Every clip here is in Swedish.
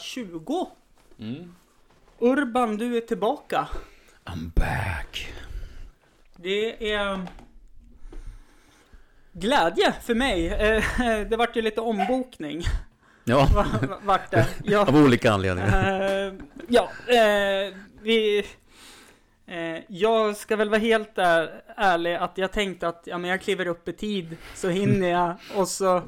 då avsnitt eh, 220. Mm. Urban, du är tillbaka. I'm back. Det är glädje för mig. Eh, Det vart ju lite ombokning. Ja, Va- va- Vart det. Ja. av olika anledningar. Eh, ja, eh, vi... Jag ska väl vara helt är, ärlig att jag tänkte att ja, men jag kliver upp i tid så hinner jag och så...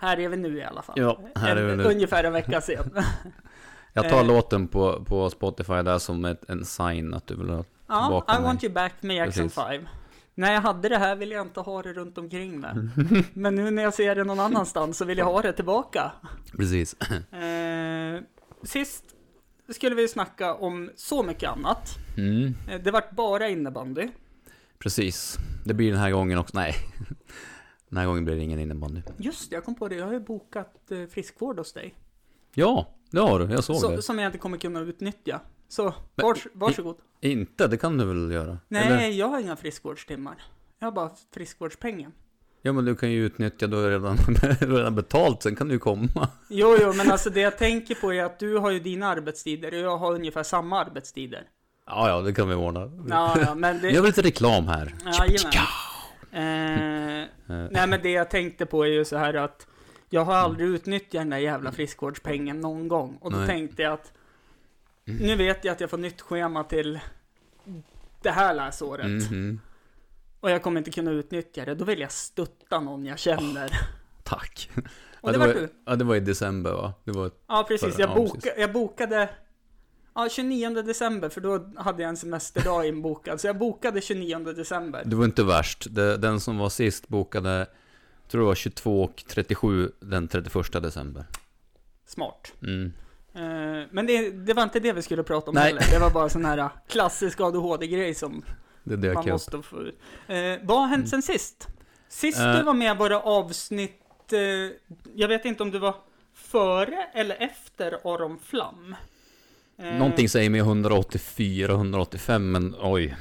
Ja, här är vi nu i alla fall. Ja, här är vi En- nu. Ungefär en vecka sen. Jag tar eh. låten på, på Spotify där som ett, en sign att du vill ha ja, tillbaka I mig. want you back med Jackson Precis. 5. När jag hade det här ville jag inte ha det runt omkring mig. Men nu när jag ser det någon annanstans så vill jag ha det tillbaka. Precis. Eh, sist skulle vi snacka om så mycket annat. Mm, Eh, Det vart bara innebandy. precis. Det blir den här gången också. Nej. Den här gången blir det ingen innebandy. Just det, jag kom på det. Jag har ju bokat eh, friskvård hos dig. Ja, det har du. Jag såg Så, det. som jag inte kommer kunna utnyttja. Så, vars, varsågod. Inte, det kan du väl göra? Nej, Eller? jag har inga friskvårdstimmar. Jag har bara friskvårdspengen. Ja, men du kan ju utnyttja, du har redan, redan betalt, sen kan du ju komma. Jo, jo, men alltså det jag tänker på är att du har ju dina arbetstider och jag har ungefär samma arbetstider. Ja, ja, det kan vi ordna. Ja, ja, men det... Jag vill lite reklam här. Jajamän. Eh, nej men det jag tänkte på är ju så här att jag har aldrig utnyttjat den där jävla friskvårdspengen någon gång. Och då Nej. tänkte jag att nu vet jag att jag får nytt schema till det här läsåret. Mhm. Och jag kommer inte kunna utnyttja det. Då vill jag stötta någon jag känner. Tack. Och Ja, det var var, du. ja, det var i december va? Det var, Ja precis, Förra- jag, ja, boka, precis. jag bokade Ja, 29 december, för då hade jag en semesterdag inbokad. Så jag bokade 29 december. det var inte värst. Det, den som var sist bokade, tror det var 22 och 37 den 31 december. Smart. Mm. Eh, Men det, det var inte det vi skulle prata om Nej. heller. Det var bara sån här klassisk ADHD-grej som Det dök man upp. måste få ut. Eh, vad har hänt sen sist? Sist Eh. du var med var det avsnitt, jag vet inte om du var före eller efter Aron Flam. Eh, Någonting säger mig 184, 185, men oj.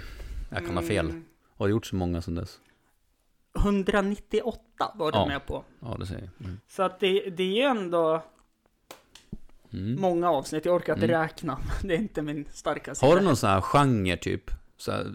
Jag kan ha fel. mm, Har gjort så många sedan dess. 198 var du Ja. med på. Ja, det säger jag. Mm. Så att det, det är ju ändå Mm. många avsnitt. Jag orkar inte Mm. räkna. Det är inte min starka sida. Har du någon sån här genre typ? Så här,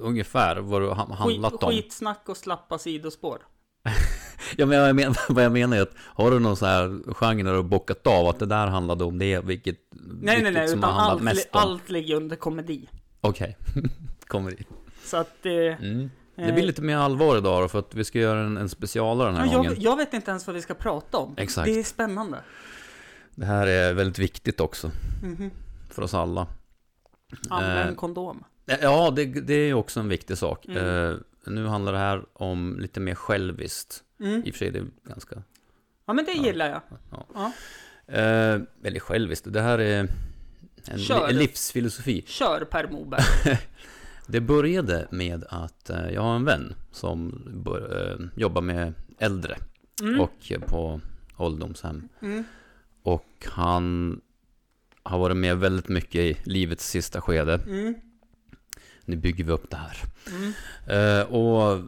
ungefär vad du handlat Skit, om? skitsnack och slappa sidospår. Ja, men jag men, vad jag menar är att har du någon sån här genre har bockat av att det där handlade om det, vilket, Nej, nej, vilket nej, som utan allt, mest om? allt ligger under komedi. Okej, kommer i. Så att det... Mm. Det blir lite mer allvar idag då, för att vi ska göra en, en specialare den här Ja, gången. jag, jag vet inte ens vad vi ska prata om. Exakt. Det är spännande. Det här är väldigt viktigt också, Mhm. för oss alla. Använd Eh, kondom. Ja, det, det är ju också en viktig sak. Mm. Eh, nu handlar det här om lite mer själviskt. Mm. I och för sig, det är ganska... Ja, men det Ja. gillar jag. Ja. Ja. Eh, eller själviskt, det här är en Kör. li- livsfilosofi. Kör Per Moberg. Det började med att eh, jag har en vän som bör, eh, jobbar med äldre Mm. och på ålderdomshem. Mm. Och han har varit med väldigt mycket i livets sista skede. Mm. Nu bygger vi upp det här. Mm. Eh, och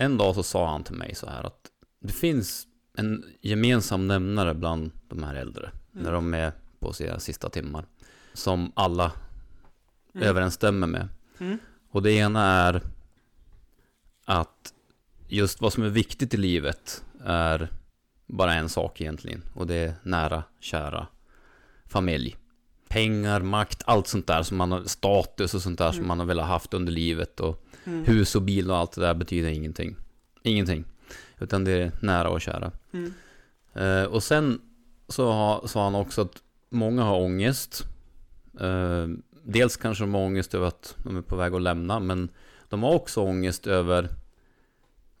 en dag så sa han till mig så här att det finns en gemensam nämnare bland de här äldre Mm. när de är på sina sista timmar. Som alla Mm. överensstämmer med. Mm. Och det ena är att just vad som är viktigt i livet är bara en sak egentligen. Och det är nära, kära familj. Pengar, makt, allt sånt där som man har, status och sånt där som Mm. man har velat haft under livet. Och Mm. hus och bil och allt det där betyder ingenting. Ingenting. Utan det är nära och kära. Mm. Eh, och sen så har, sa han också att många har ångest. Eh, dels kanske de har ångest över att de är på väg att lämna, men de har också ångest över,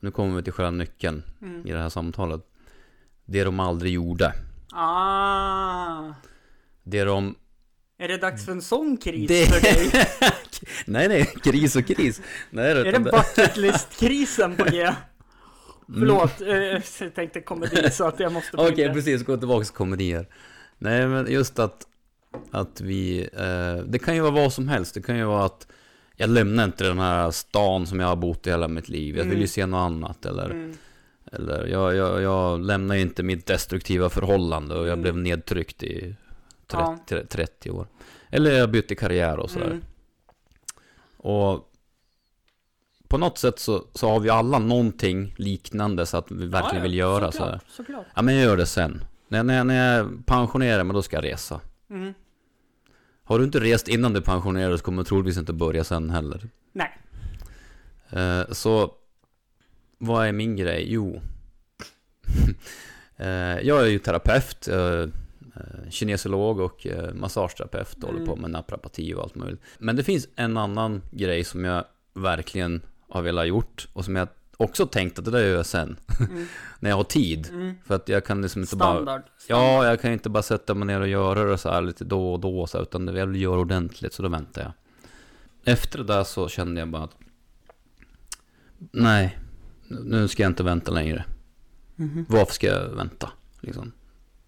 nu kommer vi till själva nyckeln Mm. i det här samtalet, det de aldrig gjorde. Ah. Det de... Är det dags för en sån kris Det- för dig? nej, nej, kris och kris. Nej, Är det utan det- bucket list-krisen på G? Mm. Förlåt, eh, jag tänkte komedi så att jag måste Okej, det. precis. Gå tillbaka till komedier. Nej, men just att, att vi... Eh, det kan ju vara vad som helst. Det kan ju vara att jag lämnar inte den här stan som jag har bott i hela mitt liv. Jag vill ju Mm. se något annat. Eller Mm. Eller jag, jag, jag lämnar ju inte mitt destruktiva förhållande och jag Mm. blev nedtryckt i 30, Ja. 30 år. Eller jag bytte karriär och sådär. Mm. Och på något sätt så, så har vi alla någonting liknande så att vi verkligen Ja, vill göra så såklart, här. Såklart. Ja men jag gör det sen. När, när, när jag pensionerar mig då ska jag resa. Mm. Har du inte rest innan du pensionerar så kommer du troligtvis inte börja sen heller. Nej. Eh, så vad är min grej? Jo. eh, jag är ju terapeut, eh, eh, kinesiolog och eh, massageterapeut. och Håller på Mm. med naprapati och allt möjligt. Men det finns en annan grej som jag verkligen har velat gjort och som jag också tänkt att det där gör jag sen. Mm. när jag har tid. Mm. För att jag kan liksom inte bara... Standard. Ja, jag kan inte bara sätta mig ner och göra det så här lite då och då så här, utan jag vill göra ordentligt så då väntar jag. Efter det där så kände jag bara att nej, nu ska jag inte vänta längre. Mhm. Varför ska jag vänta? Liksom.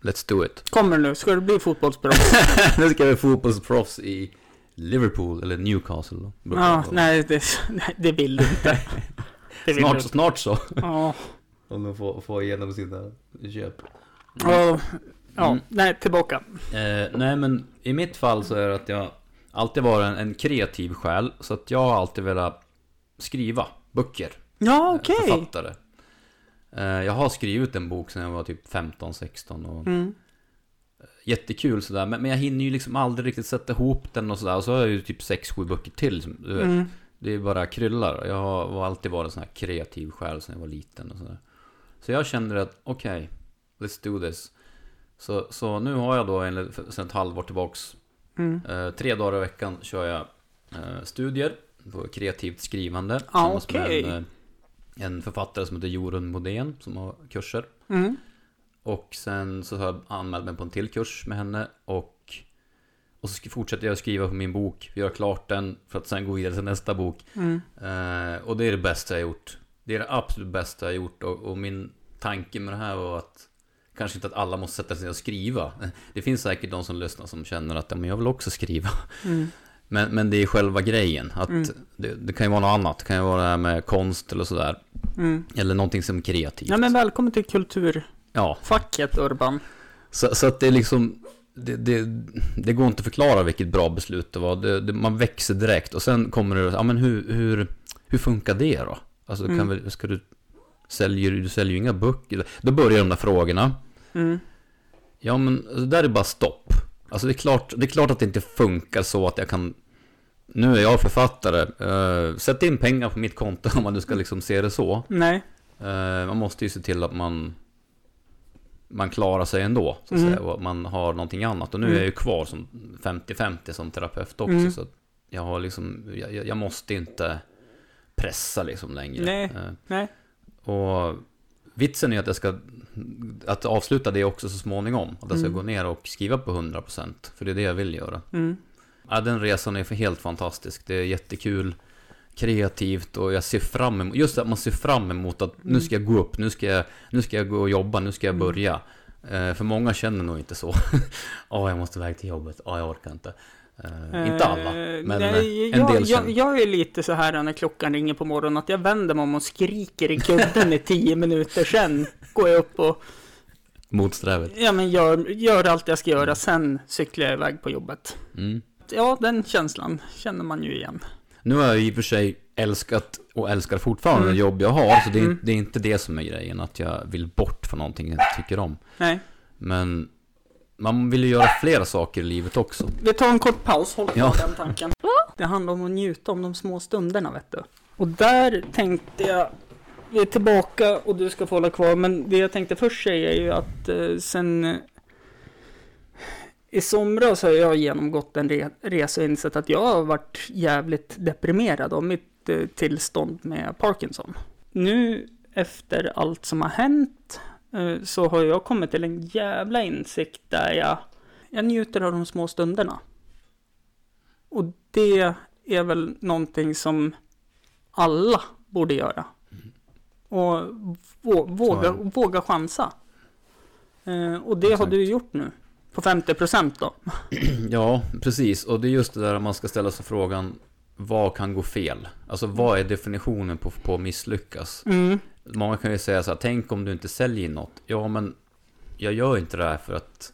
Let's do it. Kommer nu, ska du bli fotbollsproffs? nu ska jag bli fotbollsproffs i Liverpool eller Newcastle. Då. ja, nej det, nej, det vill du inte. Vill Snart, du. snart så. Ja. Om de får, får igenom sina köp. Ja, ja, Mm. nej, tillbaka. Eh, nej men i mitt fall så är det att jag alltid varit en, en kreativ själ. Så att jag har alltid velat skriva böcker. Ja, eh, okej. Författare. Eh, jag har skrivit en bok sedan jag var typ 15-16 och Mm. jättekul sådär. Men, men jag hinner ju liksom aldrig riktigt sätta ihop den och sådär. Och så har jag ju typ 6-7 böcker till. Som, du vet. Mm. Det är bara kryllar. Jag har alltid varit en sån här kreativ själ sedan jag var liten och sådär. Så jag kände att, okej, let's do this. Så, så nu har jag då, en, sedan ett halvår tillbaks, Mm. eh, tre dagar i veckan kör jag eh, studier på kreativt skrivande. Ah, okej. En, eh, en författare som heter Jorun Modén som har kurser. Mm. Och sen så har jag anmält mig på en till kurs med henne och och så fortsätter jag skriva på min bok, göra klart den för att sen gå vidare till nästa bok. Mm. Eh, och det är det bästa jag gjort. Det är det absolut bästa jag gjort. Och, och min tanke med det här var att Kanske inte att alla måste sätta sig ner och skriva. Det finns säkert de som lyssnar som känner att ja, men jag vill också skriva. Mm. Men, men det är själva grejen. Att Mm. det, det kan ju vara något annat. Det kan ju vara det här med konst eller sådär. Mm. Eller någonting som är kreativt. Ja, men välkommen till kulturfacket, Ja, Urban. så, så att det är liksom det, det, det går inte att förklara vilket bra beslut det var. Man växer direkt och sen kommer det, ja men hur, hur, hur funkar det då? Alltså kan Mm. väl, ska du, säljer, du säljer ju inga böcker. Då börjar de där frågorna. Mm. Ja men det där är bara stopp. Alltså det är klart, det är klart att det inte funkar så att jag kan Nu är jag författare, uh, sätt in pengar på mitt konto om man nu ska liksom se det så. Nej. Eh, man måste ju se till att man Man klarar sig ändå, så att Mm. säga, och man har någonting annat. Och nu är Mm. jag ju kvar som 50-50 som terapeut också, Mm. så jag har liksom, jag, jag måste inte pressa liksom längre. Nej. Eh, Nej. och vitsen är att jag ska att avsluta det också så småningom. Att jag ska Mm. gå ner och skriva på 100%. För det är det jag vill göra. Mm. Ja, den resan är helt fantastisk. Det är jättekul, kreativt och jag ser fram emot, just att man ser fram emot att nu ska jag gå upp, nu ska jag, nu ska jag gå och jobba, nu ska jag Mm. börja. Eh, för många känner nog inte så. Åh, jag måste iväg till jobbet. Åh, jag orkar inte. Eh, inte alla, Eh, men nej, eh, en jag, del jag, jag är lite så här när klockan ringer på morgonen att jag vänder mig om och skriker i kudden i tio minuter sen går jag upp och Motsträvigt. ja, men gör, gör allt jag ska göra, sen cyklar jag iväg på jobbet. Mm. Ja, den känslan känner man ju igen. Nu har jag i och för sig älskat och älskar fortfarande Mm. det jobb jag har, så det är, Mm. det är inte det som är grejen, att jag vill bort från någonting jag inte tycker om. Nej. Men man vill ju göra flera saker i livet också. Vi tar en kort paus, håll kvar Ja. den tanken. Det handlar om att njuta om de små stunderna, vet du. Och där tänkte jag, vi är tillbaka och du ska få hålla kvar, men det jag tänkte först säga är ju att eh, sen i somras har jag genomgått en re resa och insett att jag har varit jävligt deprimerad av mitt eh, tillstånd med Parkinson. Nu efter allt som har hänt eh, så har jag kommit till en jävla insikt där jag, jag njuter av de små stunderna. Och det är väl någonting som alla borde göra. Och vå, våga, våga chansa. Eh, och det har Exakt. du gjort nu. På 50% då. Ja, precis. Och det är just det där man ska ställa sig frågan Vad kan gå fel? Alltså vad är definitionen på, på misslyckas? Mm. Många kan ju säga så här, tänk om du inte säljer något. Ja, men jag gör inte det här för att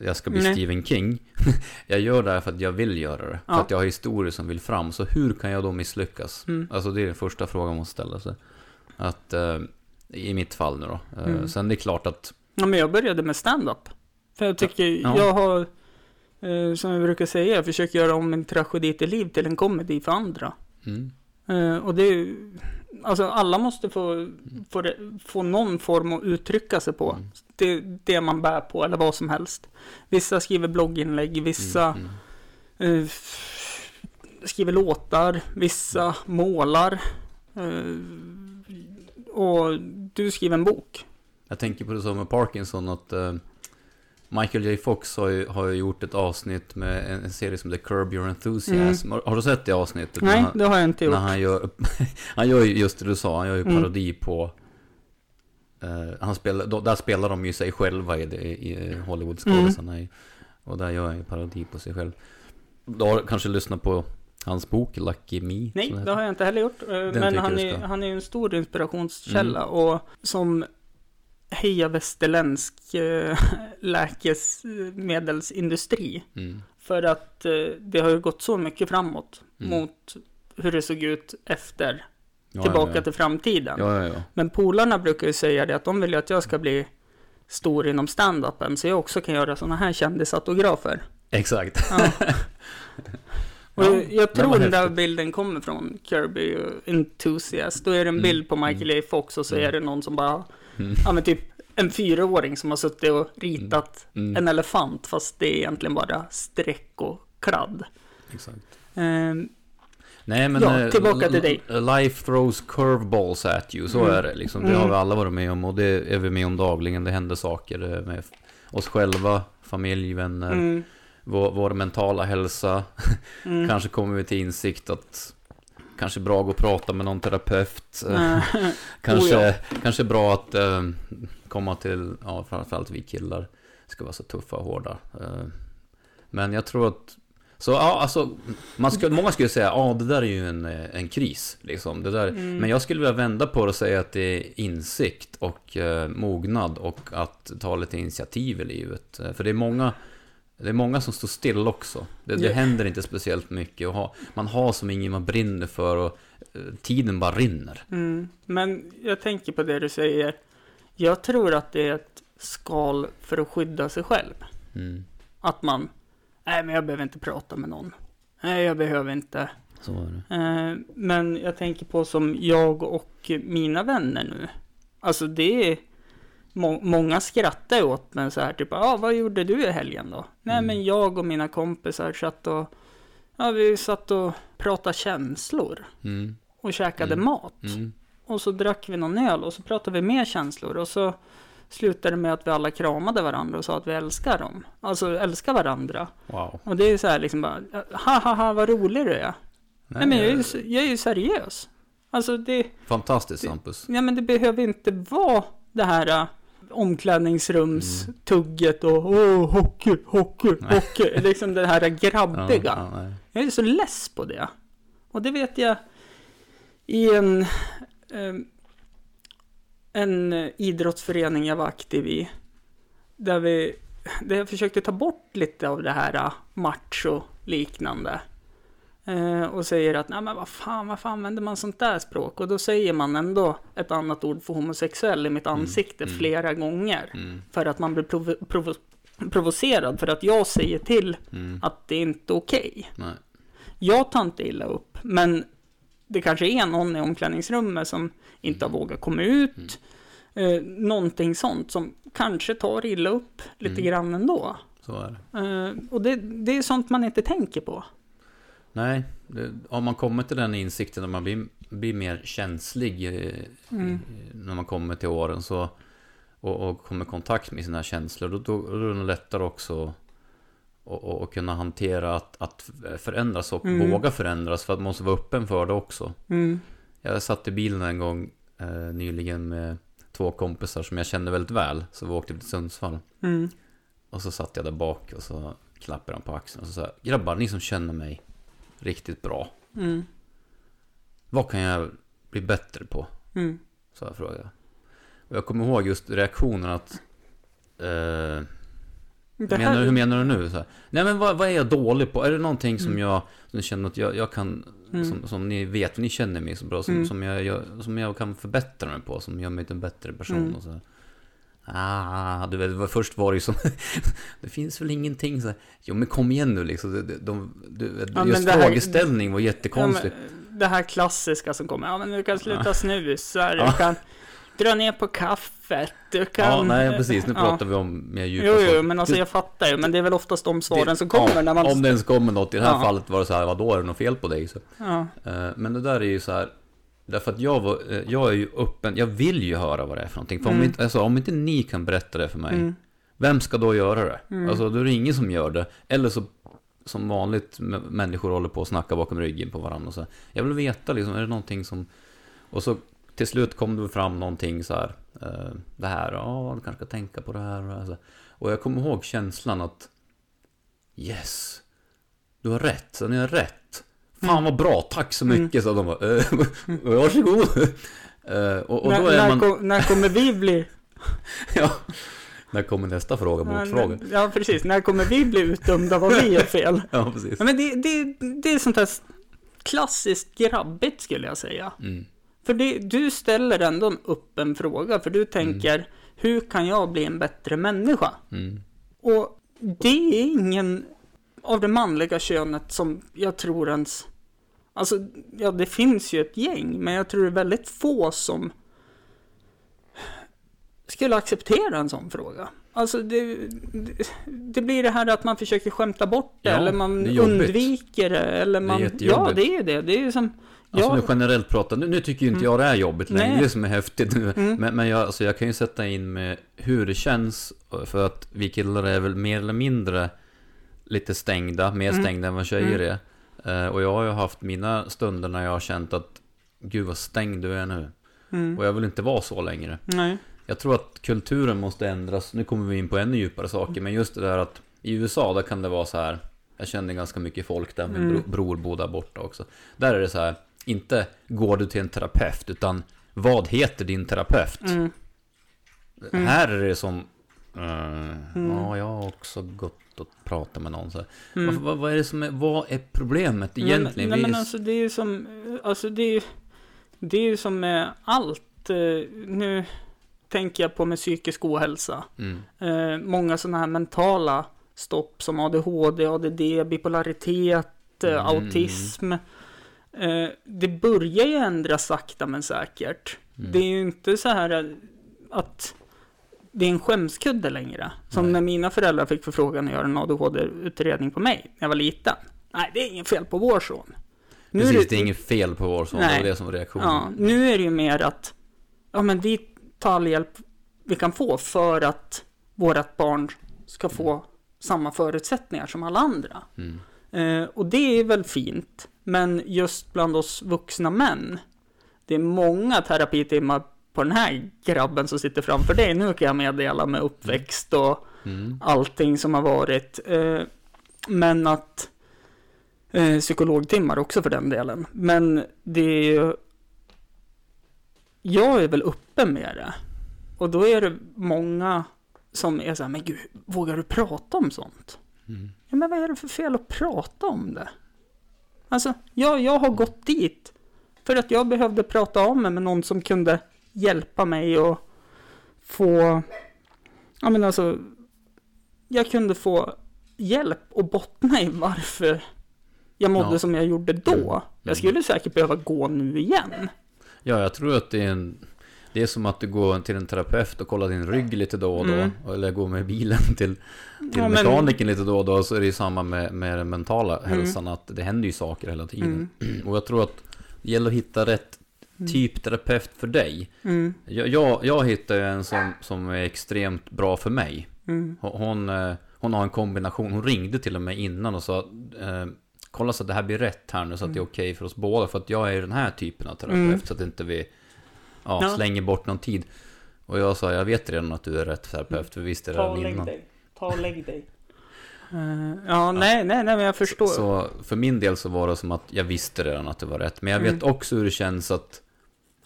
jag ska bli Nej. Stephen King. jag gör det här för att jag vill göra det. Ja. För att jag har historier som vill fram. Så hur kan jag då misslyckas? Mm. Alltså det är den första frågan man ställa sig. Att, eh, I mitt fall nu då. Eh, Mm. Sen det är klart att, Ja, men jag började med stand-up. För jag tycker, Ja. jag har, eh, som jag brukar säga, jag försöker göra om en tragedi till liv till en komedi för andra. mm, Eh, och det är alltså alla måste få, få, det- få någon form att uttrycka sig på. Mm. Det, det man bär på eller vad som helst. Vissa skriver blogginlägg, vissa mm, mm. eh, skriver låtar, vissa målar. Eh, och du skriver en bok. Jag tänker på det som med Parkinson att eh, Michael J. Fox har ju, har ju gjort ett avsnitt med en, en serie som heter Curb Your Enthusiasm. Har, har du sett det avsnittet? Nej, han, det har jag inte gjort. han gör, han gör ju just det du sa, han gör ju Mm. parodi på eh, han spelar, då, där spelar de ju sig själva i, det, i Hollywood-skådisarna Mm. Och där gör han ju parodi på sig själv. Du har kanske lyssnat på hans bok Lucky Me? Nej, det har jag inte heller gjort. Eh, Men tycker han är. Mm. han är ju en stor inspirationskälla och som heja västerländsk eh, läkemedelsindustri. Mm. För att eh, det har ju gått så mycket framåt Mm. mot hur det såg ut efter Ja, Tillbaka ja, ja. till framtiden. Men polarna brukar ju säga det att de vill ju att jag ska bli stor inom stand-upen så jag också kan göra sådana här kändisautografer. Exakt. Och Ja, jag, jag tror den där bilden kommer från Kirby Enthusiast. Då är det en Mm, bild på Michael J. Fox och så mm. är det någon som bara, Mm. ja men typ en fyraåring som har suttit och ritat Mm. en elefant fast det är egentligen bara streck och kladd. Exakt. Ehm, Nej men... Ja, eh, tillbaka till dig. Life throws curveballs at you, så Mm. är det liksom. Det Mm. har vi alla varit med om och det är vi med om dagligen. Det händer saker eh, med oss själva, familj, vänner, mm, vår, vår mentala hälsa. mm. Kanske kommer vi till insikt att kanske bra att gå och prata med någon terapeut. Kanske, Oh ja. kanske bra att eh, komma till, ja framförallt vi killar ska vara så tuffa och hårda. Eh, men jag tror att, så ja alltså, man ska, många skulle säga, ja det där är ju en, eh, en kris liksom. Det där, Mm. Men jag skulle vilja vända på det och säga att det är insikt och eh, mognad och att ta lite initiativ i livet. Eh, för det är många det är många som står still också. Det, det Ja. händer inte speciellt mycket. Och ha, man har som ingen man brinner för och eh, tiden bara rinner. Mm. Men jag tänker på det du säger. Jag tror att det är ett skal för att skydda sig själv. Mm. Att man, nej men jag behöver inte prata med någon. Nej, jag behöver inte. Så är det. Eh, men jag tänker på som jag och mina vänner nu. Alltså det är, må, många skrattar åt mig så här typ, ja ah, vad gjorde du i helgen då? Nej Mm. men jag och mina kompisar satt och, ja vi satt och pratade känslor. Mm. Och käkade Mm. mat. Mm. Och så drack vi någon öl och så pratade vi mer känslor och så slutade det med att vi alla kramade varandra och sa att vi älskar dem. Alltså älskar varandra. Wow. Och det är så här liksom bara, ha ha ha vad rolig du är. Nej, men jag är, ju, jag är ju seriös. Alltså det, Fantastiskt Hampus. ja men det behöver inte vara det här äh, omklädningsrumstugget och åh, hockey, hockey, hockey. Liksom det här grabbiga. Ja, ja. Jag är så less på det. Och det vet jag i en, em, en idrottsförening jag var aktiv i. Där vi där jag försökte ta bort lite av det här eh, macho-liknande. Eh, och säger att, nej men vad fan, varför använder man sånt där språk? Och då säger man ändå ett annat ord för homosexuell i mitt ansikte mm. flera gånger. Mm. För att man blir provo- provo- provocerad för att jag säger till Mm. att det är inte okej. Nej. Jag tar inte illa upp, men det kanske är någon i omklädningsrummet som inte har vågat komma ut. Eh, någonting sånt som kanske tar illa upp lite Mm. grann ändå. Så är det. Eh, och det, det är sånt man inte tänker på. Nej, det, om man kommer till den insikten när man blir, blir mer känslig eh, Mm. när man kommer till åren så och, och kommer i kontakt med sina känslor då, då, då är det lättare också att och, och kunna hantera att, att förändras och Mm. våga förändras för att man måste vara öppen för det också. Mm. Jag satt i bilen en gång eh, nyligen med två kompisar som jag kände väldigt väl så vi åkte till Sundsvall Mm. och så satt jag där bak och så klappade han på axeln och så sa grabbar ni som känner mig riktigt bra Mm. Vad kan jag bli bättre på? Mm. Så jag frågade. Och jag kommer ihåg just reaktionen att... Eh, menar, här, hur menar du nu? Så här, Nej men vad, vad är jag dålig på? Är det någonting som Mm. jag som jag känner att jag, jag kan, Mm. som, som ni vet, ni känner mig så bra, som, Mm. som, jag, jag, som jag kan förbättra mig på, som gör mig till en bättre person Mm. och så. här. Ah, du vet, först var det ju som, det finns väl ingenting så här, jo men kom igen nu liksom, de, de, de, Ja, just det här- frågeställning var ja, jättekonstig. men, det här klassiska som kommer. Ja, men du kan sluta Ja. snusa, du Ja. kan dra ner på kaffet, du kan... Ja, nej precis, nu Ja. pratar vi om mer djupa Jo, jo, men alltså jag fattar ju, men det är väl oftast de svaren Det- som kommer ja, när man... Om det ens kommer något, i det här Ja. fallet var det så här, vadå är det något fel på dig? Så. Ja, Eh, Men det där är ju så här Därför att jag, var, eh, jag är ju öppen, jag vill ju höra vad det är för någonting. För om, Mm. inte, alltså, om inte ni kan berätta det för mig, mm, vem ska då göra det? Mm. Alltså då är det ingen som gör det. Eller så, som vanligt, människor håller på att snacka bakom ryggen på varandra. Och så. Jag vill veta liksom, är det någonting som... Och så till slut kom det fram någonting så här. eh, det här, ja, du kanske ska tänka på det här. Och, så. och jag kommer ihåg känslan att Yes, du har rätt, så ni har rätt. Fan Mm. vad bra, tack så Mm. mycket, så de bara, eh, varsågod. Eh, och, och då är när, man, kom, när kommer vi bli... ja, när kommer nästa fråga, motfråga. Ja, precis. När kommer vi bli utdömda vad vi är fel? Ja, precis. Men det, det, det är sånt här klassiskt grabbigt skulle jag säga. Mm. För det, du ställer ändå en fråga, för du tänker hur kan jag bli en bättre människa? Mm. Och det är ingen av det manliga könet som jag tror ens... Alltså, ja det finns ju ett gäng, men jag tror det är väldigt få som skulle acceptera en sån fråga. Alltså det, det, det blir det här att man försöker skämta bort det, Ja, eller man det är undviker det, eller är man... ja, jättejobbigt. det är det. Det är ju som... Alltså ja, nu generellt pratar, nu, nu tycker ju inte jag det är jobbigt längre, Nej. det är det som är häftigt nu. Mm. Men, men jag, alltså jag kan ju sätta in med hur det känns, för att vi killar är väl mer eller mindre lite stängda, mer Mm. stängda än vad tjejer är. Eh, och jag har ju haft mina stunder när jag har känt att Gud vad stängd du är nu. mm, Och jag vill inte vara så längre. nej. Jag tror att kulturen måste ändras. Nu kommer vi in på ännu djupare saker. Men just det där att i USA, där kan det vara så här. Jag känner ganska mycket folk där. Min Mm. bro, bror bor där borta också. Där är det så här. Inte går du till en terapeut, utan vad heter din terapeut? Mm, Mm. Här är det som... eh, Mm. Ja, jag har också gått och pratat med någon. Så mm. Vad, vad, vad är det som är, vad är problemet egentligen? Men, nej, men alltså det är ju som, alltså det är, det är ju som med allt. eh, Nu tänker jag på med psykisk ohälsa. mm, Eh, många sådana här mentala stopp som ADHD, ADD, bipolaritet, eh, Mm. autism. Eh, det börjar ju ändras sakta men säkert. mm. Det är ju inte så här att det är en skämskudde längre. Som Nej. när mina föräldrar fick förfrågan att göra en ADHD-utredning på mig när jag var liten. Nej, det är inget fel på vår son. Nu är Precis, det är inget fel på vår son. Det Nej. var det som var reaktionen. Ja, nu är det ju mer att ja, men vi tar all hjälp vi kan få för att vårat barn ska få samma förutsättningar som alla andra. Mm. Eh, och det är väl fint, men just bland oss vuxna män, det är många terapitimmar på den här grabben som sitter framför dig. Nu kan jag meddela med uppväxt och Mm. allting som har varit. Eh, men att eh, psykologtimmar också för den delen. Men det är ju... Jag är väl uppe med det. Och då är det många som är så här, men gud, vågar du prata om sånt? Mm. Ja, men vad är det för fel att prata om det? Alltså, jag, jag har gått dit för att jag behövde prata om det med någon som kunde hjälpa mig och få, ja men alltså, jag kunde få hjälp och bottna i varför jag mådde Ja. som jag gjorde då. Mm. Jag skulle säkert behöva gå nu igen. Ja, jag tror att det är en... Det är som att du går till en terapeut och kollar din rygg lite då och då. Mm. Eller går med bilen till, till Ja, men- mekanikern lite då och då. Så är det ju samma med, med den mentala Mm. hälsan. Att det händer ju saker hela tiden. Och jag tror att det gäller att hitta rätt typ terapeut för dig. Mm, Jag, jag, jag hittade en som, som är extremt bra för mig. mm, Hon, hon, eh, hon har en kombination. Hon ringde till och med innan och sa eh, Kolla så att det här blir rätt här nu så att det är okej för oss båda. För att jag är den här typen av terapeut. Mm. Så att inte vi ja, Ja. slänger bort någon tid. Och jag sa, jag vet redan att du är rätt terapeut. För vi visste det Ta och redan lägg innan. dig. Ta och lägg dig. Eh, ja, nej, nej, nej, men jag förstår. Så för min del så var det som att jag visste redan att det var rätt. Men jag vet Mm. också hur det känns att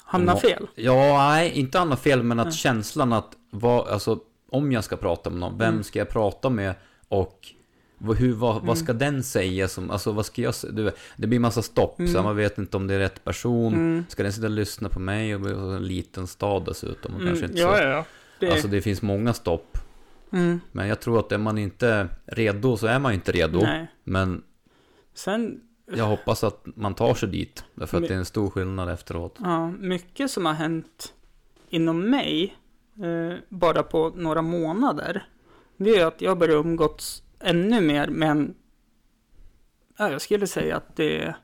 Hamna fel. Ja, nej, inte hamna fel, men att Nej. känslan att vad, alltså, om jag ska prata med någon, vem Mm. ska jag prata med och vad, hur, vad, Mm. vad ska den säga som, alltså vad ska jag? Du, det blir massa stopp, Mm. så man vet inte om det är rätt person. Mm. Ska den sitta och lyssna på mig och en liten stad dessutom? Och kanske Mm. inte Ja, så. ja, ja. Det, Alltså det finns många stopp. mm. Men jag tror att är man inte redo så är man inte redo. Nej. Men Sen, jag hoppas att man tar sig dit. Därför att det är en stor skillnad efteråt. ja, mycket som har hänt inom mig, eh, bara på några månader, det är att jag börjar umgås ännu mer med en, ja, jag skulle säga att det är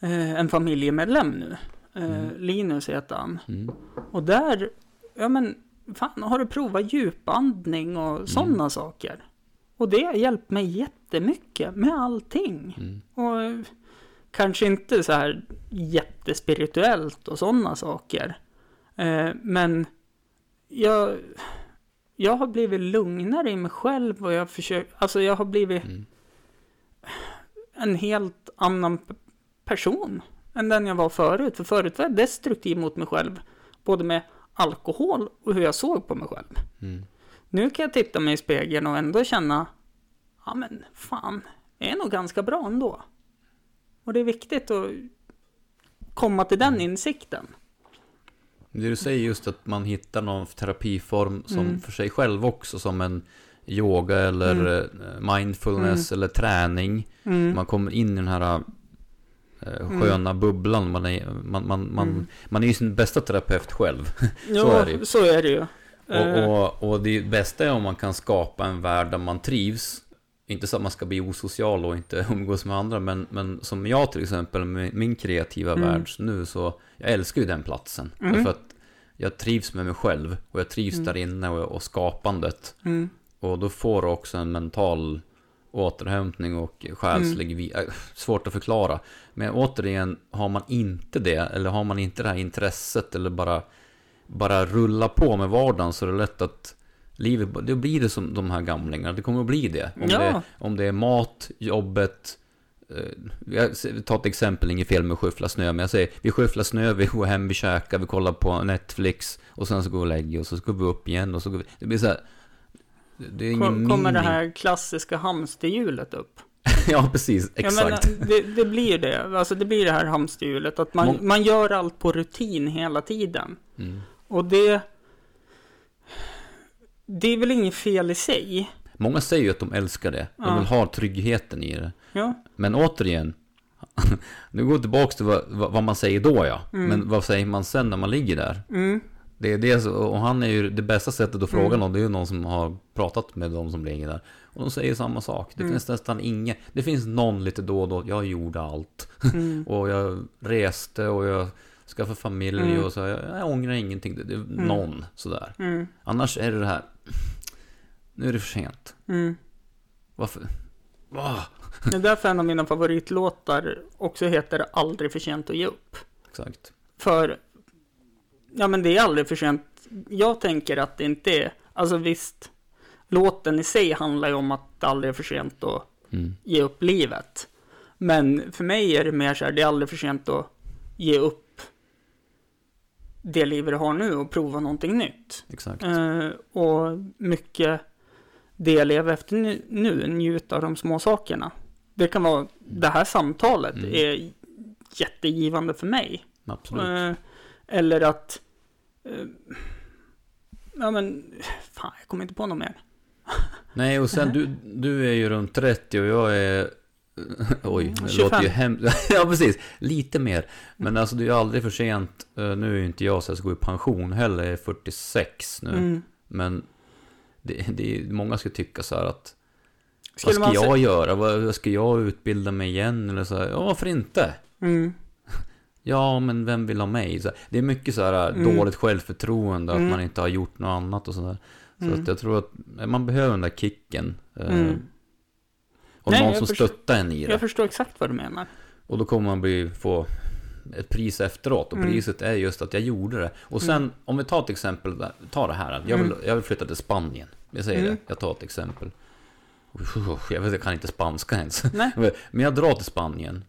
eh, en familjemedlem nu. Eh, Mm. Linus heter han. Mm. Och där, ja men, fan, har du provat djupandning och sådana saker? Och det har hjälpt mig jättemycket med allting. Mm. Och kanske inte så här jättespirituellt och sådana saker. Eh, men jag, jag har blivit lugnare i mig själv och jag försöker, alltså jag har blivit Mm. en helt annan person än den jag var förut. För förut var jag destruktiv mot mig själv, både med alkohol och hur jag såg på mig själv. Mm. Nu kan jag titta mig i spegeln och ändå känna, ja men fan, jag är nog ganska bra ändå. Och det är viktigt att komma till den insikten. Det du säger just att man hittar någon terapiform som Mm. för sig själv också som en yoga eller Mm. eh, mindfulness eller träning. Mm. Man kommer in i den här eh, sköna bubblan. Man är, man, man, man, Mm. man är ju sin bästa terapeut själv. Jo, är det ju. Så är det ju. Eh, Och, och, och det bästa är om man kan skapa en värld där man trivs. Inte så att man ska bli osocial och inte umgås med andra, men, men som jag till exempel med min kreativa Mm. värld nu så, jag älskar ju den platsen. Mm. Därför att jag trivs med mig själv och jag trivs Mm. där inne och, och skapandet. mm, Och då får du också en mental återhämtning och själslig Mm. äh, Svårt att förklara. Men återigen, har man inte det, eller har man inte det här intresset, eller bara, bara rulla på med vardagen, så är det lätt att livet, då blir det som de här gamlingarna. Det kommer att bli det. Om, Ja. det, om det är mat, jobbet, eh, jag tar ett exempel, inget fel med att skyffla snö, men jag säger vi skyfflar snö, vi går hem, vi käkar, vi kollar på Netflix och sen så går vi och lägger oss och så går vi upp igen och så går vi, det blir så här, det är ingen kom- kommer det mening. här klassiska hamsterhjulet upp? ja, precis, exakt. Menar, det, det blir det. Alltså det blir det här hamsterhjulet. Att man, man gör allt på rutin hela tiden. Mm. Och det... Det är väl inget fel i sig. Många säger ju att de älskar det, de Ja. vill ha tryggheten i det. Ja. Men återigen, nu går tillbaka till vad, vad man säger då ja. Mm. Men vad säger man sen när man ligger där? Mm. Det är det, och han är ju det bästa sättet att fråga Mm. någon, det är ju någon som har pratat med de som ligger där. Och de säger samma sak. Det Mm. finns nästan inget, det finns någon lite då och då, jag gjorde allt. Mm. Och jag reste och jag skaffade familj Mm. och så, jag, jag ångrar ingenting. Det, det är någon sådär. Mm. Annars är det det här, nu är det för sent. Mm. Varför? Va? Det är därför en av mina favoritlåtar också heter Aldrig för sent att ge upp. Exakt. För, ja men det är aldrig för sent. Jag tänker att det inte är, alltså visst, låten i sig handlar ju om att det aldrig är för sent att Mm. ge upp livet. Men för mig är det mer så här, det är aldrig för sent att ge upp det liv du har nu och prova någonting nytt. Exakt. Eh, och mycket det jag lever efter nu, nu, njuta av de små sakerna. Det kan vara, det här samtalet Mm. är jättegivande för mig. Absolut. Eh, eller att, eh, ja men, fan jag kommer inte på något mer. Nej, och sen du, du är ju runt 30 och jag är... Oj, det 25. låter ju hemskt. ja, precis. Lite mer. Men alltså det är ju aldrig för sent. Eh, Nu är ju inte jag så jag ska gå i pension heller. Jag är 46 nu. Mm. Men det, det är, många ska tycka så här att Skulle vad ska jag göra? Vad, ska jag utbilda mig igen? Eller så här, ja, varför inte? Mm. Ja, men vem vill ha mig? Så, det är mycket så här Mm. dåligt självförtroende, Mm. att man inte har gjort något annat och sådär. Så Mm. att jag tror att man behöver den där kicken. eh, Mm. Och Nej, någon jag som förstår- stöttar en i det. Jag förstår exakt vad du menar. Och då kommer man bli, få ett pris efteråt. Och Mm. priset är just att jag gjorde det. Och sen, Mm. om vi tar ett exempel, ta det här. Jag vill, jag vill flytta till Spanien. Jag säger Mm. det, jag tar ett exempel. Jag vet, jag kan inte spanska ens. Nej. Men jag drar till Spanien.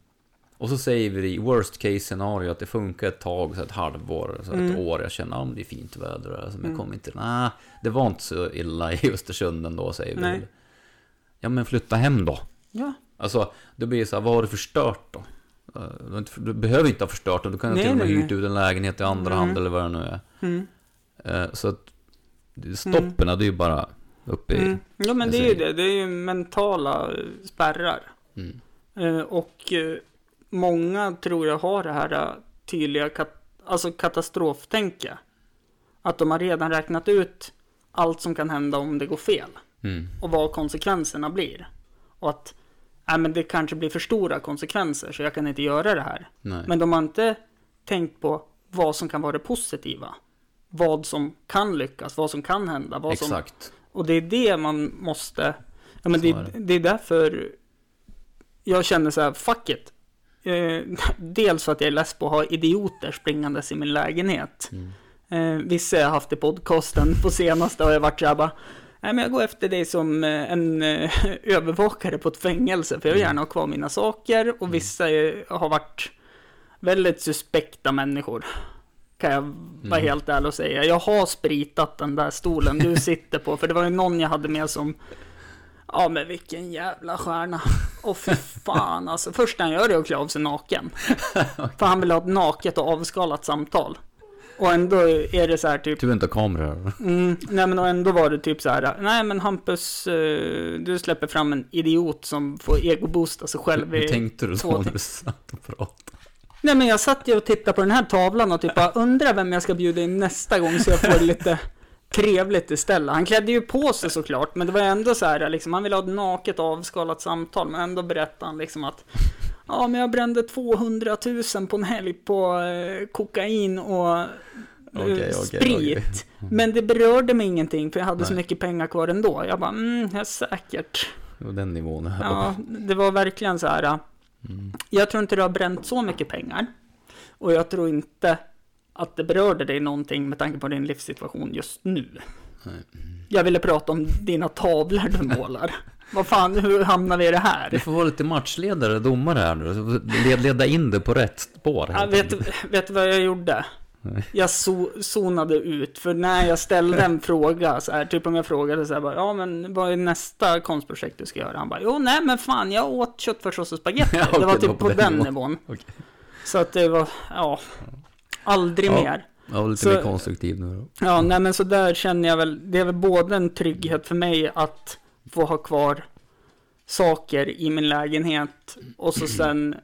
Och så säger vi i worst case scenario att det funkar ett tag, så ett halvår, så ett Mm. år. Jag känner att det är fint väder, alltså, men Mm. kommer inte... Nej, det var inte så illa i Östersund ändå, säger vi. Nej. Ja, men flytta hem då. Ja. Alltså, då blir det så här, vad har du förstört då? Eh, Du, behöver inte ha förstört det, du kan Nej, till och med nej, hyrt nej. ut en lägenhet i andra Mm. hand eller vad det nu är. Mm. Eh, Så att stoppen, det är ju bara uppe i... Mm. Ja men det är ju det. Det är ju mentala eh, spärrar. Mm. Och många tror jag har det här tydliga kat alltså katastroftänke. Att de har redan räknat ut allt som kan hända om det går fel. Mm. Och vad konsekvenserna blir. Och att nej, men det kanske blir för stora konsekvenser så jag kan inte göra det här. Nej. Men de har inte tänkt på vad som kan vara det positiva. Vad som kan lyckas, vad som kan hända. Vad som, Exakt. och det är det man måste... Ja, men det, är det. det är därför jag känner så här, fuck it. Eh, dels för att jag är less på att ha idioter springandes i min lägenhet. Mm. Eh, vissa jag har haft i podcasten på senaste har jag varit så här bara, nej men jag går efter dig som eh, en eh, övervakare på ett fängelse, för jag vill Mm. gärna ha kvar mina saker. Och vissa är, har varit väldigt suspekta människor. Kan jag vara Mm. helt ärlig och säga. Jag har spritat den där stolen du sitter på, för det var ju någon jag hade med som Ja men vilken jävla stjärna. Och för fan alltså. Först han gör det är att klä av sig naken. För han vill ha ett naket och avskalat samtal. Och ändå är det så här typ, Tur inte har kameror. mm, nej men och ändå var det typ så här, nej men Hampus, eh, du släpper fram en idiot som får egoboosta sig själv Hur i... tänkte du då när du satt och pratade? Nej men jag satt ju och tittade på den här tavlan och typ bara undrar vem jag ska bjuda in nästa gång så jag får lite trevligt istället. Han klädde ju på sig såklart, men det var ändå så här liksom, han ville ha ett naket avskalat samtal, men ändå berättade han liksom att Ja, men jag brände 200 000 på en helg på eh, kokain och eh, Okej, okej, sprit. okej. Men det berörde mig ingenting, för jag hade så Nej. mycket pengar kvar ändå. Jag bara, mm, ja, säkert. Och den nivån. Ja, det var verkligen så här. äh, Mm. Jag tror inte du har bränt så mycket pengar. Och jag tror inte att det berörde dig någonting med tanke på din livssituation just nu. Nej. Jag ville prata om dina tavlor du målar. Vad fan, hur hamnar vi i det Du här? får vara lite matchledare, domare här nu. led- Leda in det på rätt spår. Ja, vet, du vad jag gjorde? Jag so zonade ut, för när jag ställde en fråga, så här, typ om jag frågade så här, bara, ja men vad är nästa konstprojekt du ska göra? Han bara, jo nej men fan jag åt köttfärssås och spagetti. Ja, okej, det var det typ var på, på den den nivån. Okej. Så att det var, ja, aldrig Ja. mer. Ja, lite Så- mer konstruktiv nu då. Ja, nej men så där känner jag väl, det är väl både en trygghet för mig att få ha kvar saker i min lägenhet och så sen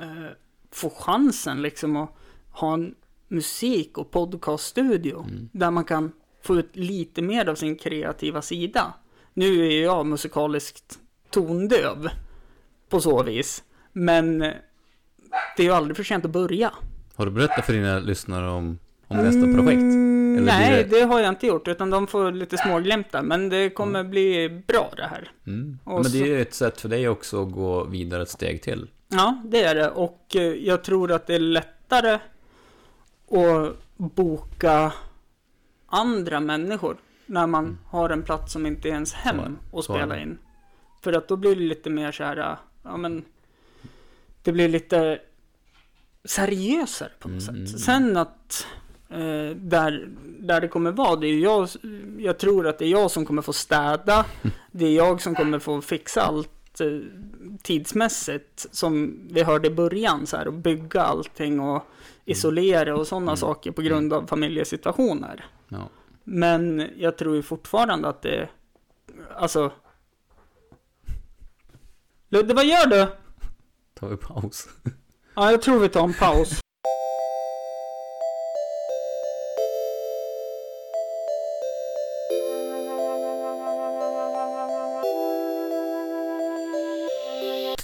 eh, få chansen liksom att ha en musik och podcaststudio Mm. där man kan få ut lite mer av sin kreativa sida. Nu är jag musikaliskt tondöv på så vis, men det är ju aldrig för sent att börja. Har du berättat för dina lyssnare om, om nästa projekt? Mm, Eller nej, blir det... har jag inte gjort, utan de får lite småglimtar. Men det kommer bli bra det här. Mm. Men det är ju ett sätt för dig också att gå vidare ett steg till. Ja, det är det. Och eh, jag tror att det är lättare att boka andra människor när man Mm. har en plats som inte är ens hem Så det. är spela det. in. För att då blir det lite mer så här, äh, ja men, det blir lite seriösare på något Mm, mm, sätt. mm. Sen att eh, där, där det kommer vara, det är jag, jag tror att det är jag som kommer få städa, det är jag som kommer få fixa allt eh, tidsmässigt, som vi hörde i början, så här, och bygga allting och isolera och sådana Mm. saker på grund av familjesituationer. Ja. Men jag tror ju fortfarande att det, alltså... Ludde, vad gör du? Tar vi paus? Ja, jag tror vi tar en paus.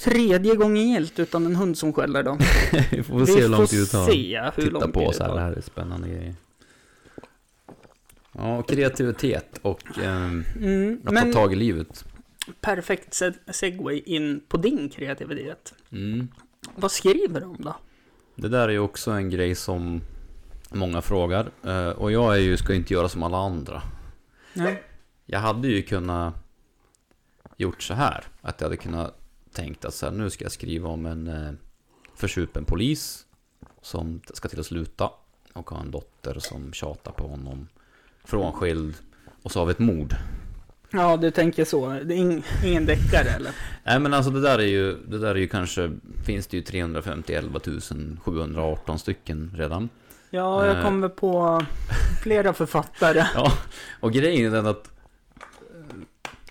Tredje gången gillt utan en hund som skäller då. vi får se hur lång tid det tar. se hur Titta på oss här, det här är spännande grejer. Ja, kreativitet och ehm, Mm, att ta tag i livet. perfekt seg- segway in på din kreativitet. Mm. Vad skriver du om då? Det där är ju också en grej som många frågar. Eh, Och jag är ju, ska inte göra som alla andra. Ja. Jag hade ju kunnat gjort så här. Att jag hade kunnat tänkt att så här, nu ska jag skriva om en, eh, försupen polis som ska till att sluta och har en dotter som tjatar på honom. Frånskild. Och så har vi ett mord. Ja, du tänker så. Det är ing, ingen deckare eller? Nej men alltså det där är ju, det där är ju kanske, finns det ju 351 718 stycken redan. Ja, jag Eh. kommer på flera författare. Ja, och grejen är den att eh,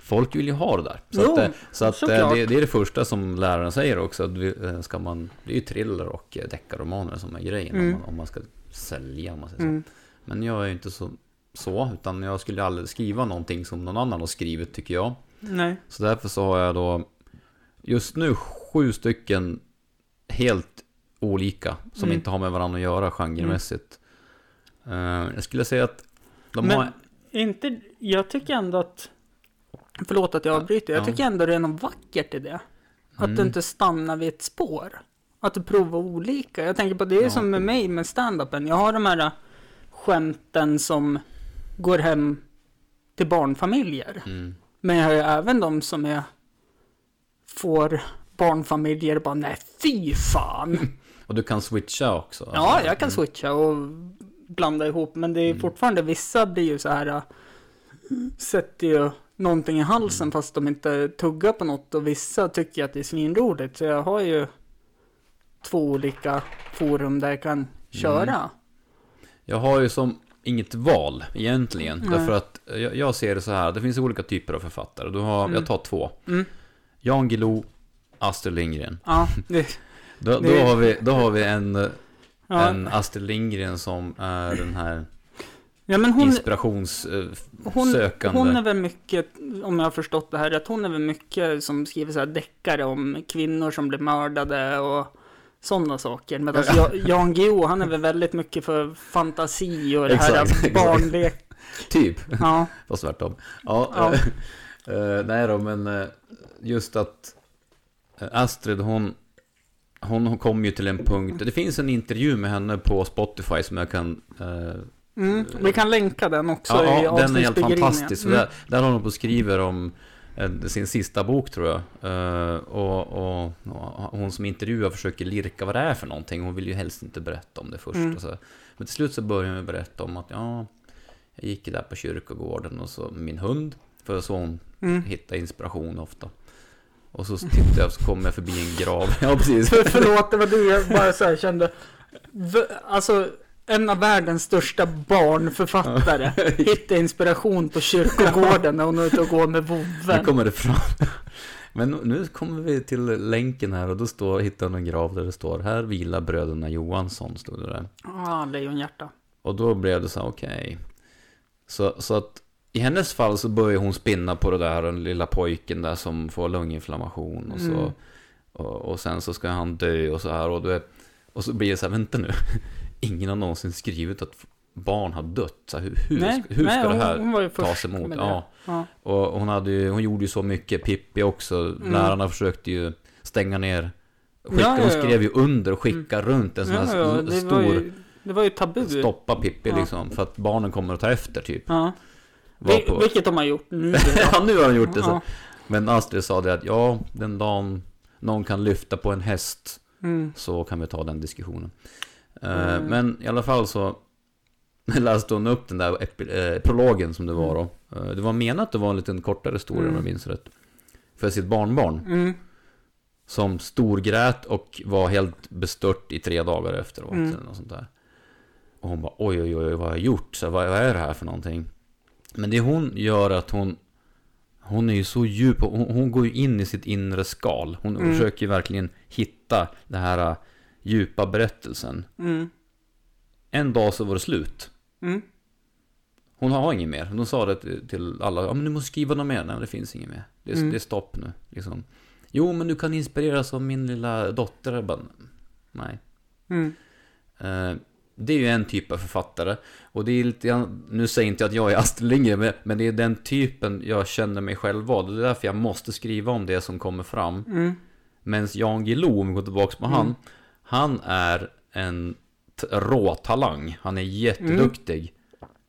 folk vill ju ha det där. Så Jo, att, eh, så att eh, det, det är det första som läraren säger också. Att eh, ska man, det är ju thriller och deckarromaner som är grejen om, Mm. man, om man ska sälja, om man säger Mm. så. Men jag är ju inte så, så, utan jag skulle aldrig skriva någonting som någon annan har skrivit tycker jag. Nej. Så därför så har jag då just nu sju stycken helt olika som Mm. inte har med varandra att göra genremässigt. Eh, jag skulle säga att de Men har... inte, jag tycker ändå att, förlåt att jag avbryter, jag Ja. tycker ändå det är något vackert i det. Att du Mm. inte stannar vid ett spår. Att du provar olika. Jag tänker på det är Ja. som med mig med stand-upen. Jag har de här äh, skämten som går hem till barnfamiljer. Mm. Men jag har ju även de som är, får barnfamiljer bara nej fy fan. Och du kan switcha också. Ja, jag kan Mm. switcha och blanda ihop. Men det är Mm. fortfarande, vissa blir ju så här, äh, sätter ju någonting i halsen Mm. fast de inte tuggar på något. Och vissa tycker att det är svinroligt. Så jag har ju två olika forum där jag kan köra. Mm. Jag har ju som inget val egentligen. Nej. Därför att jag, jag ser det så här. Det finns olika typer av författare. Du har, Mm. Jag tar två. Mm. Jan Guillou, Astrid Lindgren. Ja, det, Då, då, Det- har, vi, då har vi en, ja. en Astrid Lindgren som är den här ja men hon, hon, inspirationssökande. hon är väl mycket, om jag har förstått det här att hon är väl mycket som skriver så här deckare om kvinnor som blir mördade och sådana saker. Medan Ja. ja. Jan Guillou, han är väl väldigt mycket för fantasi och det här Exakt, barnlek. Typ, Ja, fast tvärtom. Ja, Ja. eh, nej då, men eh, just att Astrid, hon, hon, hon kom ju till en punkt. Det finns en intervju med henne på Spotify som jag kan eh, mm, vi kan länka den också Ja, i ja den är helt fantastisk. Mm. Där, där håller hon på och skriver om eh, sin sista bok tror jag. Eh, och, och, och hon som intervjuar försöker lirka vad det är för någonting. Hon vill ju helst inte berätta om det först. Mm. Men till slut så börjar hon berätta om att ja, jag gick där på kyrkogården och så min hund. För så hon Mm. hittar inspiration ofta. Och så tittade jag så kom jag förbi en grav. Ja, precis. För, förlåt, det var det jag bara så här kände. Alltså, en av världens största barnförfattare hittar inspiration på kyrkogården när hon är ute och går med Nu vovven. kommer det fram. Men nu kommer vi till länken här och då står, hittar hon en grav där det står Här vilar bröderna Johansson, stod det där. Ah, lejonhjärta. Och då blev det så okej. Så, så att i hennes fall så börjar hon spinna på det där, den lilla pojken där som får lunginflammation och så. Mm. Och, och sen så ska han dö och så här och, det, och så blir det så här, vänta nu. Ingen har någonsin skrivit att barn har dött. Så hur hur, Nej, hur nej, ska det hon- här hon var ju tas emot? det. Ja. Ja. Och hon, hade ju, hon gjorde ju så mycket, Pippi också. Mm. Lärarna försökte ju stänga ner. Skicka, Ja, ja, ja. skrev ju under och skicka runt en sån här det, var stor... ju, det var ju tabu. Stoppa Pippi liksom. För att barnen kommer att ta efter typ. Ja. Var Vil- på... Vilket de har gjort nu. ja, nu har de gjort det så. Men Astrid sa det att ja, den dagen någon kan lyfta på en häst Mm. så kan vi ta den diskussionen. Eh, Mm. Men i alla fall så läste hon upp den där eh, prologen som det var då. Eh, det var menat att det var en liten kortare historia om Mm. jag minns rätt. För sitt barnbarn. Mm. Som storgrät och var helt bestört i tre dagar efteråt. Mm. Eller något sånt där. Och hon bara oj, oj, oj, vad har jag gjort? Så, vad, vad är det här för någonting? Men det hon gör att hon Hon är ju så djup, hon, hon går ju in i sitt inre skal. Hon Mm. försöker ju verkligen hitta den här djupa berättelsen. Mm. En dag så var det slut. Mm. Hon har inget mer. Hon sa det till- alla. Ja men du måste skriva något mer. Nej det finns inget mer. Det är, Mm. det är stopp nu. Liksom. Jo men du kan inspireras av min lilla dotter. Jag bara, nej. Mm. Eh, det är ju en typ av författare. Och det är lite nu säger inte jag att jag är Astrid Lindgren, men, det är den typen jag känner mig själv vara. Det är därför jag måste skriva om det som kommer fram. Mm. Medan Jan Guillou, om vi går tillbaka på Mm. han är en t- rå talang. Han är jätteduktig.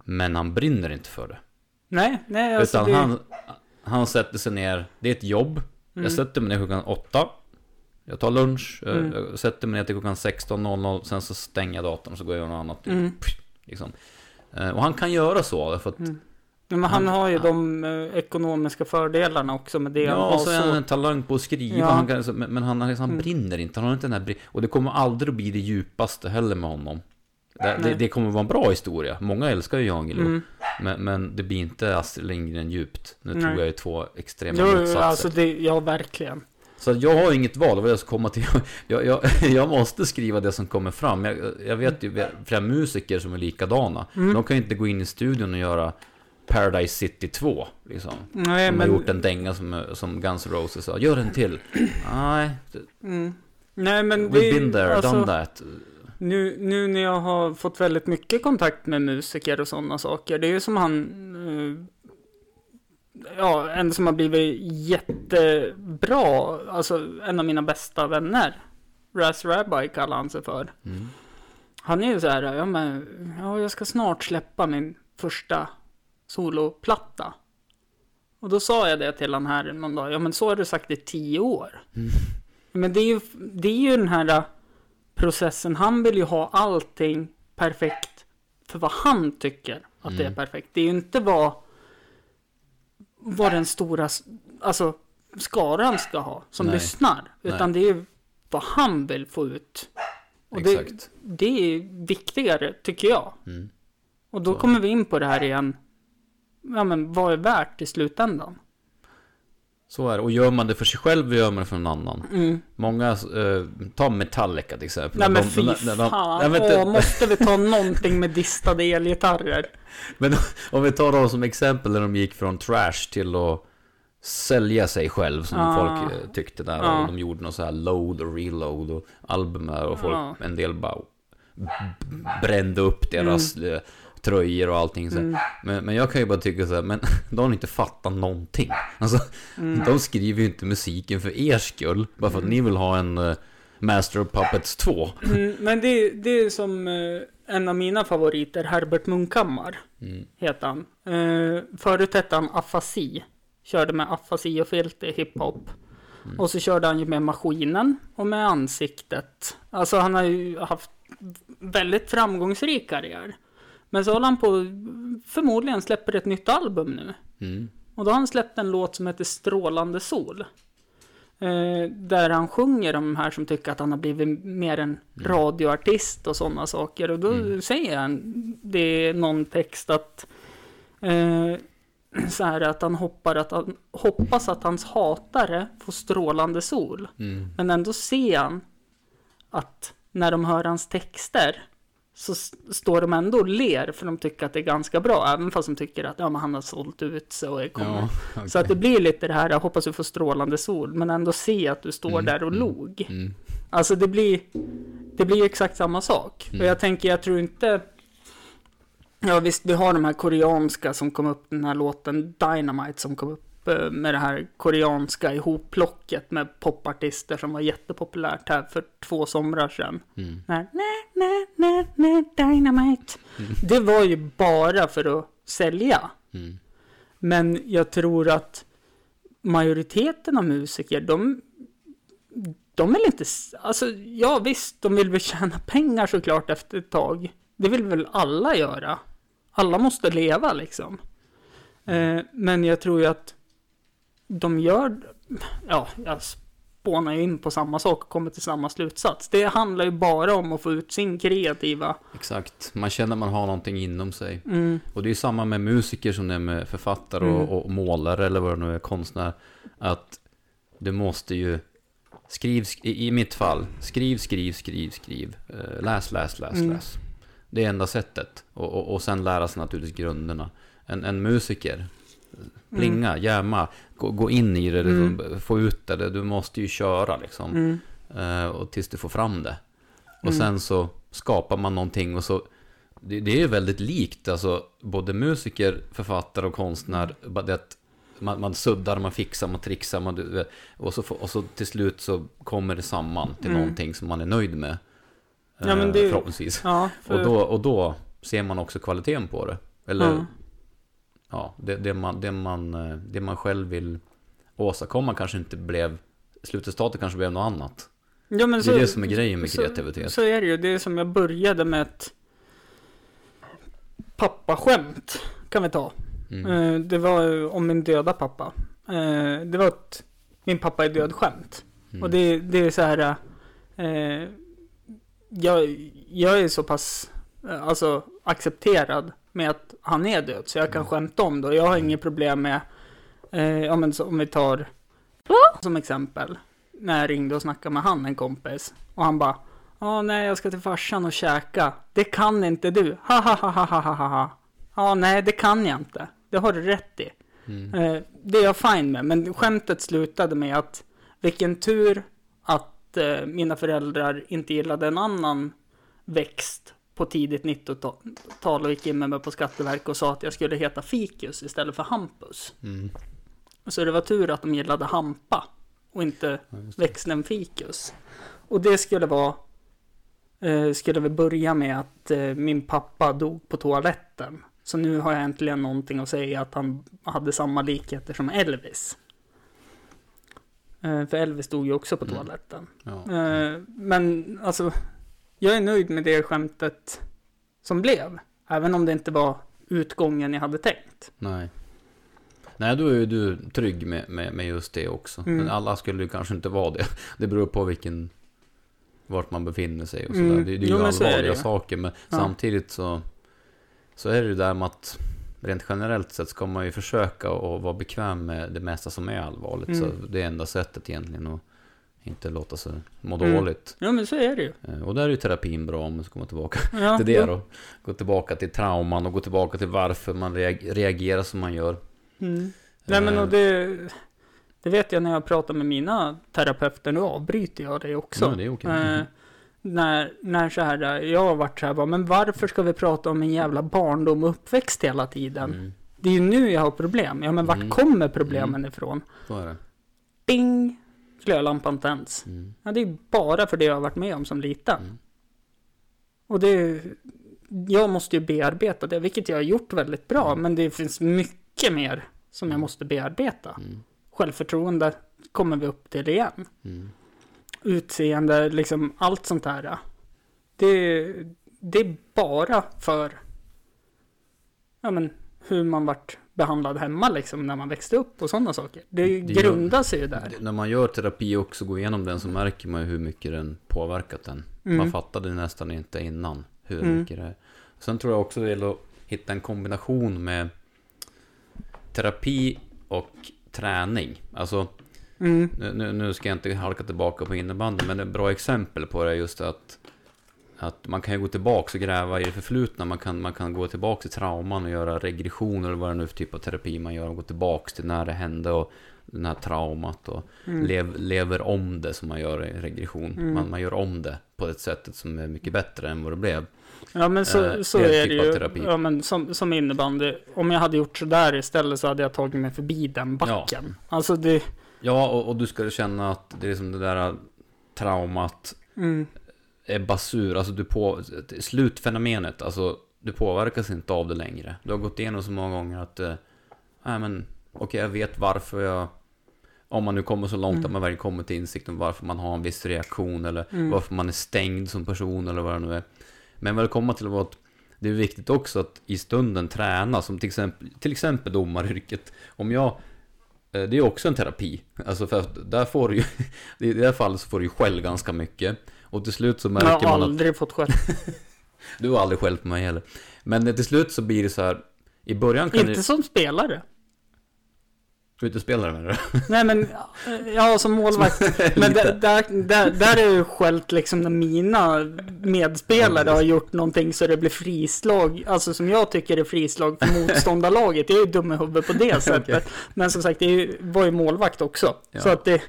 Men han brinner inte för det. Nej, nej alltså Utan det... han, han sätter sig ner, det är ett jobb. Mm. Jag sätter mig ner klockan åtta. Jag tar lunch, eh, Mm. jag sätter mig ner till klockan 16.00, sen så stänger jag datorn och så går jag och gör något annat. Mm. Liksom. Eh, Och han kan göra så, för att Mm. Men han Han- har ju de eh, ekonomiska fördelarna också med det. Ja, och så är han en talang på att skriva, Ja. han kan, men, men han, han, han Mm. brinner inte, han har inte den här brin- Och det kommer aldrig att bli det djupaste heller med honom. Det, det, det kommer vara en bra historia, många älskar ju Jan Guillou. Mm. Men, men det blir inte Astrid Lindgren djupt. Nu Nej. tror jag är två extrema Jo, motsatser. alltså det, ja verkligen. Så att jag har inget val, vad jag ska komma till. Jag, jag, jag måste skriva det som kommer fram. Jag, jag vet ju flera musiker som är likadana. Mm. De kan ju inte gå in i studion och göra Paradise City 2. Liksom. Nej, De men... har gjort en dänga som, som Guns N' Roses sa, gör en till. Nej, Mm. Nej, men we've det, been there, alltså, done that. Nu, nu när jag har fått väldigt mycket kontakt med musiker och sådana saker, det är ju som han, eh, ja, en som har blivit jättebra, alltså en av mina bästa vänner. Raz Rabbi kallar han sig för. Mm. Han är ju så här, ja men, ja jag ska snart släppa min första soloplatta. Och då sa jag det till han här någon dag, ja men så har du sagt i tio år. Mm. Men det är ju, det är ju den här äh, processen, han vill ju ha allting perfekt för vad han tycker att det är Mm. perfekt. Det är ju inte vad, vad den stora, alltså skaran ska ha som Nej. lyssnar. Utan det är ju vad han vill få ut. Och det, det är viktigare, tycker jag. Mm. Och då Så. kommer vi in på det här igen. Ja, men vad är värt i slutändan? Så är det. Och gör man det för sig själv, gör man det för någon annan. Mm. Många, eh, ta Metallica till exempel. Nej men De- fy de- de- de- fan. inte- Åh, måste vi ta någonting med distade elgitarrer? Men om vi tar dem som exempel när de gick från trash till att sälja sig själv som Ah. folk eh, tyckte där. Ah. Och de gjorde något så här load och reload och album och folk, Ah. en del bara brände upp deras eh, tröjor och allting. Så. Mm. Men, men jag kan ju bara tycka så här, men de har inte fattat någonting. Alltså, Mm. de skriver ju inte musiken för er skull, bara för att ni vill ha en eh, Master of Puppets 2. Mm, men det, det är som eh, en av mina favoriter, Herbert Munkhammar, Mm. heter han. Eh, förut hette han Afasi. Körde med afasi och filt i hiphop. Mm. Och så körde han ju med maskinen och med ansiktet. Alltså han har ju haft väldigt framgångsrik karriär. Men så håller han på, förmodligen släpper ett nytt album nu. Mm. Och då har han släppt en låt som heter Strålande sol. Eh, där han sjunger om de här som tycker att han har blivit mer en radioartist och sådana saker. Och då Mm. säger han, det är någon text att eh, så här att han, hoppar att han hoppas att hans hatare får strålande sol. Mm. Men ändå ser han att när de hör hans texter så står de ändå och ler för de tycker att det är ganska bra. Även fast de tycker att ja, men han har sålt ut sig och är. Ja, okej. Så att det blir lite det här, jag hoppas du får strålande sol, men ändå se att du står Mm, där och mm. log. Mm. Alltså det blir, det blir exakt samma sak. Mm. Och jag tänker, jag tror inte... Ja visst, vi har de här koreanska som kom upp, den här låten Dynamite som kom upp med det här koreanska ihopplocket med popartister som var jättepopulärt här för två somrar sedan. Mm. Nej, nej, nej, nej, Dynamite. Mm. Det var ju bara för att sälja. Mm. Men jag tror att majoriteten av musiker, de, de vill inte, alltså ja visst, de vill väl tjäna pengar såklart efter ett tag. Det vill väl alla göra. Alla måste leva liksom. Eh, men jag tror ju att de gör, ja, jag spånar in på samma sak och kommer till samma slutsats. Det handlar ju bara om att få ut sin kreativa, Exakt, man känner man har någonting inom sig. mm, Och det är ju samma med musiker som det är med författare Mm. och, och målare eller vad det nu är, konstnär. Att du måste ju skriv, sk- i, i mitt fall, skriv, skriv, skriv, skriv. Eh, läs, läs, läs, Mm. läs. Det är enda sättet. Och, och, och sen lära sig naturligtvis grunderna. En, en musiker, plinga, jamma, gå, gå in i det, liksom, få ut det. Du måste ju köra liksom. mm, Eh, och tills du får fram det. Och Mm. sen så skapar man någonting och så det, det är ju väldigt likt, alltså både musiker, författare och konstnär. Det att man, man suddar, man fixar, man trixar, man, och, så, och så till slut så kommer det samman till Mm. någonting som man är nöjd med. Ja, men Eh, det- Förhoppningsvis. ja, för, Och, då, och då ser man också kvaliteten på det. Eller Ja. Ja, det, det, man, det, man, eh, det man själv vill åstadkomma kanske inte blev, slutresultatet kanske blev något annat. Ja, men Det är det som är grejen med så, kreativitet. Så är det ju. Det är som jag började med ett pappaskämt. Kan vi ta. Mm. Eh, Det var om min döda pappa. Eh, Det var ett min pappa är död skämt. Mm. Och det, det är så här. Jag, jag är så pass alltså, accepterad med att han är död. Så jag kan Mm. skämta om det. Och jag har inget problem med. Eh, ja, men så, om vi tar som exempel. När jag ringde och snackade med han, en kompis. Och han bara. Ja, nej, jag ska till farsan och käka. Det kan inte du. Ha, ha, ha, ha, ha, ha, ha. Ja, nej, det kan jag inte. Det har du rätt i. Mm. Eh, det är jag fine med, men skämtet slutade med att vilken tur att eh, mina föräldrar inte gillade en annan växt på tidigt 90-tal och gick in med mig på Skatteverket och sa att jag skulle heta Fikus istället för Hampus. Mm. Så det var tur att de gillade Hampa och inte Ja, växten Fikus. Och det skulle vara, eh, skulle vi börja med att eh, min pappa dog på toaletten. Så nu har jag äntligen någonting att säga att han hade samma likheter som Elvis. Eh, för Elvis dog ju också på Mm. toaletten. Ja. Eh, men alltså, jag är nöjd med det skämtet som blev. Även om det inte var utgången jag hade tänkt. Nej. Nej, då är ju du trygg med, med, med just det också. Mm. Men alla skulle ju kanske inte vara det. Det beror på vilken... Vart man befinner sig och sådär. Mm. Det, det är Jo, ju men är allvarliga ju. saker. Men Ja. samtidigt så... Så är det ju där med att... Rent generellt sett ska man ju försöka att vara bekväm med det mesta som är allvarligt. Mm. Så det är enda sättet egentligen att inte låta sig må Mm. dåligt. Ja men så är det ju. Eh, Och där är ju terapin bra om man ska komma tillbaka Ja, till det jo. då. Gå tillbaka till trauman och gå tillbaka till varför man reag- reagerar som man gör. Mm. Nej men Eh, och det, det vet jag när jag pratar med mina terapeuter, nu avbryter jag det också. Ja, det är okej. Eh, när, när så här, jag har varit så här, bara, men varför ska vi prata om en jävla barndom och uppväxt hela tiden? Mm, Det är ju nu jag har problem. Ja men vart Mm. kommer problemen ifrån? så är det. Bing! Glödlampan tänds. Mm. Ja, det är bara för det jag har varit med om som liten. Mm. Och det, jag måste ju bearbeta det, vilket jag har gjort väldigt bra. Mm. Men det finns mycket mer som jag måste bearbeta. Mm. Självförtroende kommer vi upp till igen. Mm. Utseende, liksom allt sånt här. Det, det är bara för ja, men, hur man vart behandlad hemma liksom när man växte upp och sådana saker. Det, Det grundar sig ju där. Det- När man gör terapi och också går igenom den så märker man ju hur mycket den påverkat den. Mm. Man fattade nästan inte innan hur Mm. mycket det är. Sen tror jag också det gäller att hitta en kombination med terapi och träning. Alltså, Mm. nu, nu, nu ska jag inte halka tillbaka på innebandy, men ett bra exempel på det är just att att man kan ju gå tillbaka och gräva i det förflutna. Man kan, man kan gå tillbaka till trauman och göra regression eller vad det nu är för typ av terapi man gör. Och gå tillbaka till när det hände och den här traumat och Mm. lev, lever om det som man gör i regression. Mm. Man, man gör om det på ett sätt som är mycket bättre än vad det blev. Ja men så, Eh, så det är det typ ju. Ja, men som, som innebandy. Om jag hade gjort sådär istället så hade jag tagit mig förbi den backen. Alltså det... Ja, och, och du ska känna att det är som det där traumat Mm, är basur, alltså du på, slutfenomenet, alltså du påverkas inte av det längre. Du har gått igenom så många gånger att, eh, nej men, okej jag vet varför jag, om man nu kommer så långt Mm. att man verkligen kommer till insikt om varför man har en viss reaktion eller mm, varför man är stängd som person eller vad det nu är. Men väl komma till att det är viktigt också att i stunden träna, som till exempel, till exempel domaryrket. Om jag, eh, det är också en terapi. Alltså för att där får du ju, i det här fallet så får du ju skäll ganska mycket. Och till slut så jag märker har man att aldrig fått skäll. du har aldrig skällt på mig heller. Men till slut så blir det så här. I början kan Inte du... som spelare. Du det med det? Nej men, ja som målvakt. Men där, där, där, där är ju skällt liksom när mina medspelare har gjort någonting så det blir frislag. Alltså som jag tycker är frislag för motståndarlaget. Jag är ju dum i huvudet på det sättet. Men som sagt, det var ju målvakt också. Ja. Så att det,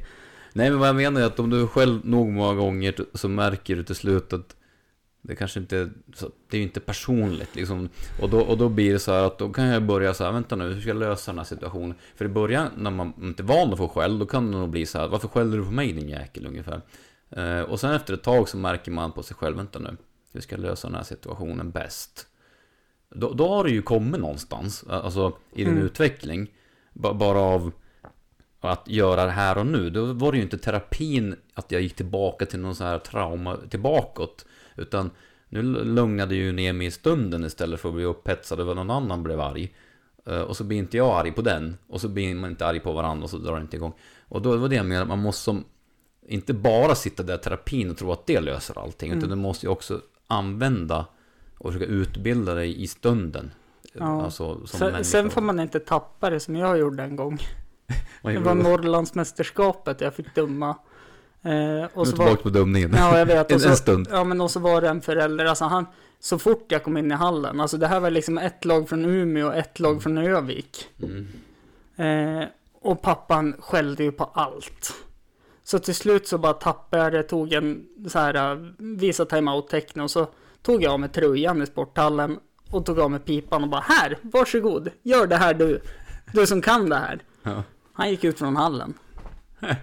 Nej men vad jag menar är att om du själv nog många gånger så märker du till slut att det kanske inte, det är ju inte personligt liksom. Och då, och då blir det så här att då kan jag börja så här, vänta nu, hur ska jag lösa den här situationen? För i början när man inte är van att få skäll, då kan det nog bli så här, varför skäller du på mig din jäkel ungefär? Eh, och sen efter ett tag så märker man på sig själv, vänta nu, hur ska jag lösa den här situationen bäst? Då, då har du ju kommit någonstans, alltså i din Mm. utveckling. Ba- bara av att göra det här och nu. Då var det ju inte terapin att jag gick tillbaka till någon sån här trauma tillbakåt. Utan nu lugnade ju ner mig i stunden istället för att bli upphetsad över någon annan blev arg. Eh, Och så blir inte jag arg på den. Och så blir man inte arg på varandra och så drar det inte igång. Och då var det jag menade, man måste som, inte bara sitta där i terapin och tro att det löser allting. Utan du måste ju också använda och försöka utbilda dig i stunden. Ja. Alltså, Sen, sen får man inte tappa det som jag gjorde en gång. Det var? Norrlandsmästerskapet jag fick dumma. Eh, och så tillbaka var, på dömningen. ja, jag vet. Och så, en stund. Ja, men och så var det en förälder, alltså han, så fort jag kom in i hallen, alltså det här var liksom ett lag från Umeå och ett lag från Övik. Mm. Eh, och pappan skällde ju på allt. Så till slut så bara tappade jag det, tog en så här, uh, visa timeout-tecknen och så tog jag av mig tröjan i sporthallen och tog av mig pipan och bara här, varsågod, gör det här du, du som kan det här. Ja. Han gick ut från hallen.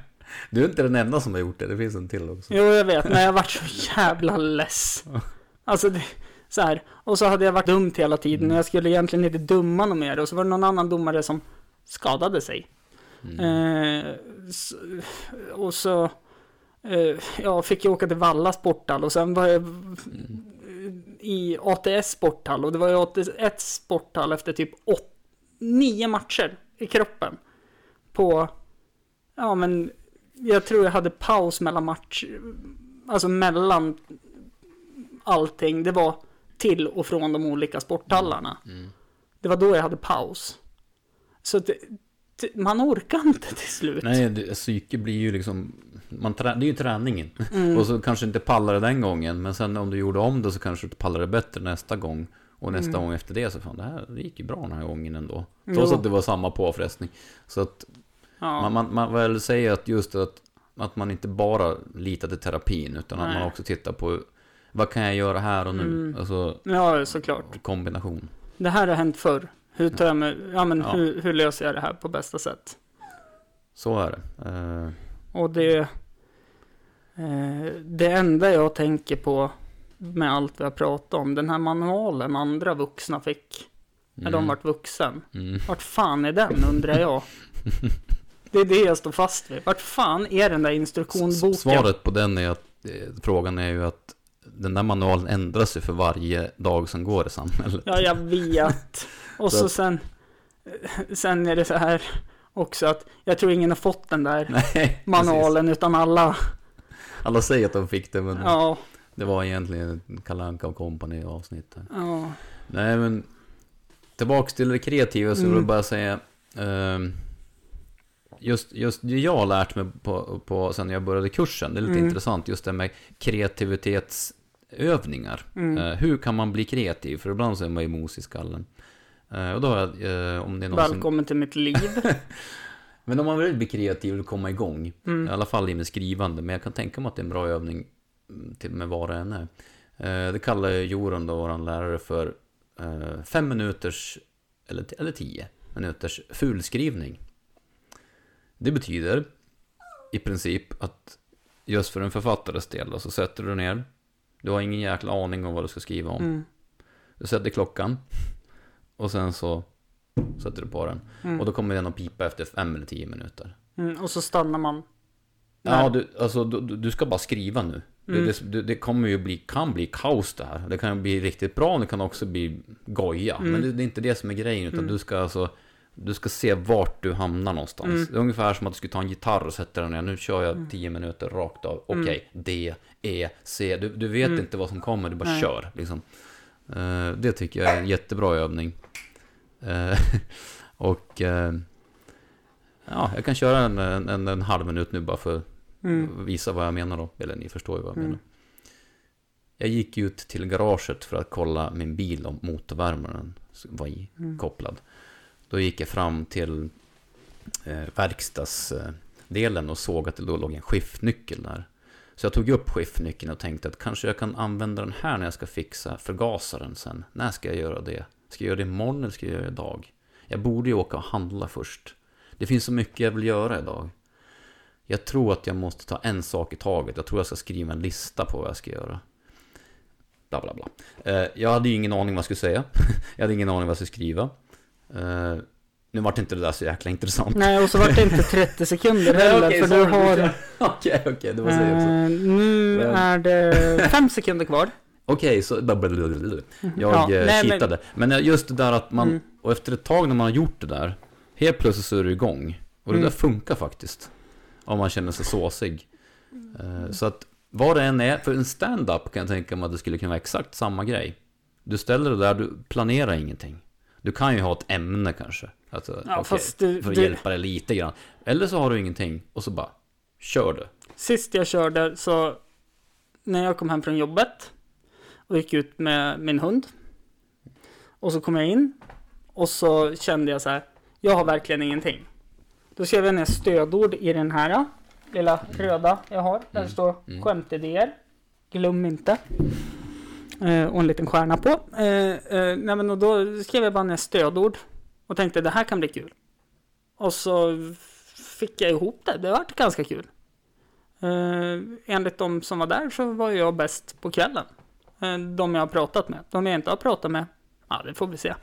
Du är inte den enda som har gjort det, det finns en till också. Jo, jag vet, men jag vart så jävla less. Alltså, det, så här. Och så hade jag varit dumt hela tiden och jag skulle egentligen inte dumma något mer. Och så var det någon annan domare som skadade sig. Mm. Eh, och så eh, ja, fick jag åka till Valla sporthall och sen var jag i ATS sporthall och det var ju ATS sporthall efter typ åt, nio matcher i kroppen. På, ja men jag tror jag hade paus mellan match, alltså mellan allting. Det var till och från de olika sporthallarna. Mm. Det var då jag hade paus. Så det, det, man orkar inte till slut. Nej, det, psyke blir ju liksom... Man trä, det är ju träningen. Mm. Och så kanske inte pallar det den gången. Men sen om du gjorde om det så kanske du pallar det bättre nästa gång. Och nästa Mm. gång efter det så fan det här det gick ju bra den här gången ändå. Trots Jo. att det var samma påfrestning. Så att Ja. man, man, man väl säger att just att, att man inte bara litar till terapin. Utan att Nej. man också tittar på vad kan jag göra här och nu? Mm. Alltså ja, såklart. kombination. Det här har hänt förr. Hur tar jag mig, ja men Ja. Hur, hur löser jag det här på bästa sätt? Så är det. Eh, Och det, eh, det enda jag tänker på med allt vi har pratat om, den här manualen andra vuxna fick när de mm, vart vuxen. mm. Vart fan är den undrar jag? Det är det jag står fast vid. Vart fan är den där instruktionsboken? Svaret på den är att eh, frågan är ju att den där manualen ändras ju för varje dag som går i samhället. Ja, jag vet. Och Så så sen, sen är det så här också att jag tror ingen har fått den där Nej, precis. manualen utan alla, Alla säger att de fick det, men ja, det var egentligen Kalle Anka och Company avsnitt. här. ja, Nej, men tillbaks till det kreativa så vill Mm. jag bara säga ehm, Just, just det jag har lärt mig på, på sen jag började kursen, det är lite Mm. intressant, just det med kreativitetsövningar. mm. Eh, hur kan man bli kreativ? För ibland så är man ju mos i skallen. Eh, och då har jag, eh, om det är någon som... Välkommen till mitt liv. Men om man vill bli kreativ och komma igång, i Mm. alla fall i med skrivande, men jag kan tänka mig att det är en bra övning mm, till med vad det än är. Eh, det kallar Jorun då, vår lärare, för eh, fem minuters, eller, eller tio minuters fulskrivning. Det betyder i princip att just för en författares del så sätter du ner, du har ingen jäkla aning om vad du ska skriva om. Mm. Du sätter klockan och sen så sätter du på den. Mm. Och då kommer den att pipa efter fem eller tio minuter. Mm. Och så stannar man. Ja, du, alltså, du, du du ska bara skriva nu. Mm. Det, det, det kommer ju bli, kan bli kaos det här. Det kan bli riktigt bra, det kan också bli goja. Mm. Men det, det är inte det som är grejen, utan Mm. du ska alltså du ska se vart du hamnar någonstans. Mm. Det är ungefär som att du skulle ta en gitarr och sätta den ner. Nu kör jag Mm. tio minuter rakt av. Okej, Mm. D, E, C. Du, du vet Mm. inte vad som kommer, du bara Nej. kör. Liksom. Eh, det tycker jag är en jättebra övning. Eh, och eh, ja, jag kan köra en, en, en, halv minut nu bara för Mm. visa vad jag menar då. Eller ni förstår ju vad jag Mm. menar. Jag gick ut till garaget för att kolla min bil om motorvärmaren var i, Mm. kopplad. Då gick jag fram till eh, verkstadsdelen och såg att det då låg en skiftnyckel där. Så jag tog upp skiftnyckeln och tänkte att kanske jag kan använda den här när jag ska fixa förgasaren sen. När ska jag göra det? Ska jag göra det imorgon eller ska jag göra det idag? Jag borde ju åka och handla först. Det finns så mycket jag vill göra idag. Jag tror att jag måste ta en sak i taget. Jag tror jag ska skriva en lista på vad jag ska göra. Bla bla bla. Eh, jag hade ju ingen aning vad jag skulle säga. jag hade ingen aning vad jag skulle skriva. Eh, nu vart inte det där så jäkla intressant. Nej, och så var det inte 30 sekunder heller, okej, för så du har... Okej, okej, det var så. Eh, nu Men- är det fem sekunder kvar. Okej, så blablabla. jag Ja, eh, nej, men-. Men just det där att man, Mm. och efter ett tag när man har gjort det där, helt plötsligt så är du igång. Och det Mm. där funkar faktiskt. Om man känner sig såsig. Eh, Så att vad det än är, för en stand-up kan jag tänka mig att det skulle kunna vara exakt samma grej. Du ställer det där, du planerar ingenting. Du kan ju ha ett ämne kanske. Alltså, Ja, fast du, för att du, hjälpa dig lite grann. Eller så har du ingenting och så bara kör du. Sist jag körde så, när jag kom hem från jobbet och gick ut med min hund. Och så kom jag in och så kände jag så här, jag har verkligen ingenting. Då skrev jag ner stödord i den här lilla röda jag har. Där det Mm, står mm. skämtidéer. Glöm inte. Eh, och en liten stjärna på. Eh, eh, nej men och då skrev jag bara ner stödord. Och tänkte det här kan bli kul. Och så fick jag ihop det. Det vart ganska kul. Eh, enligt de som var där så var jag bäst på kvällen. Eh, de jag har pratat med. De jag inte har pratat med, ja det får vi se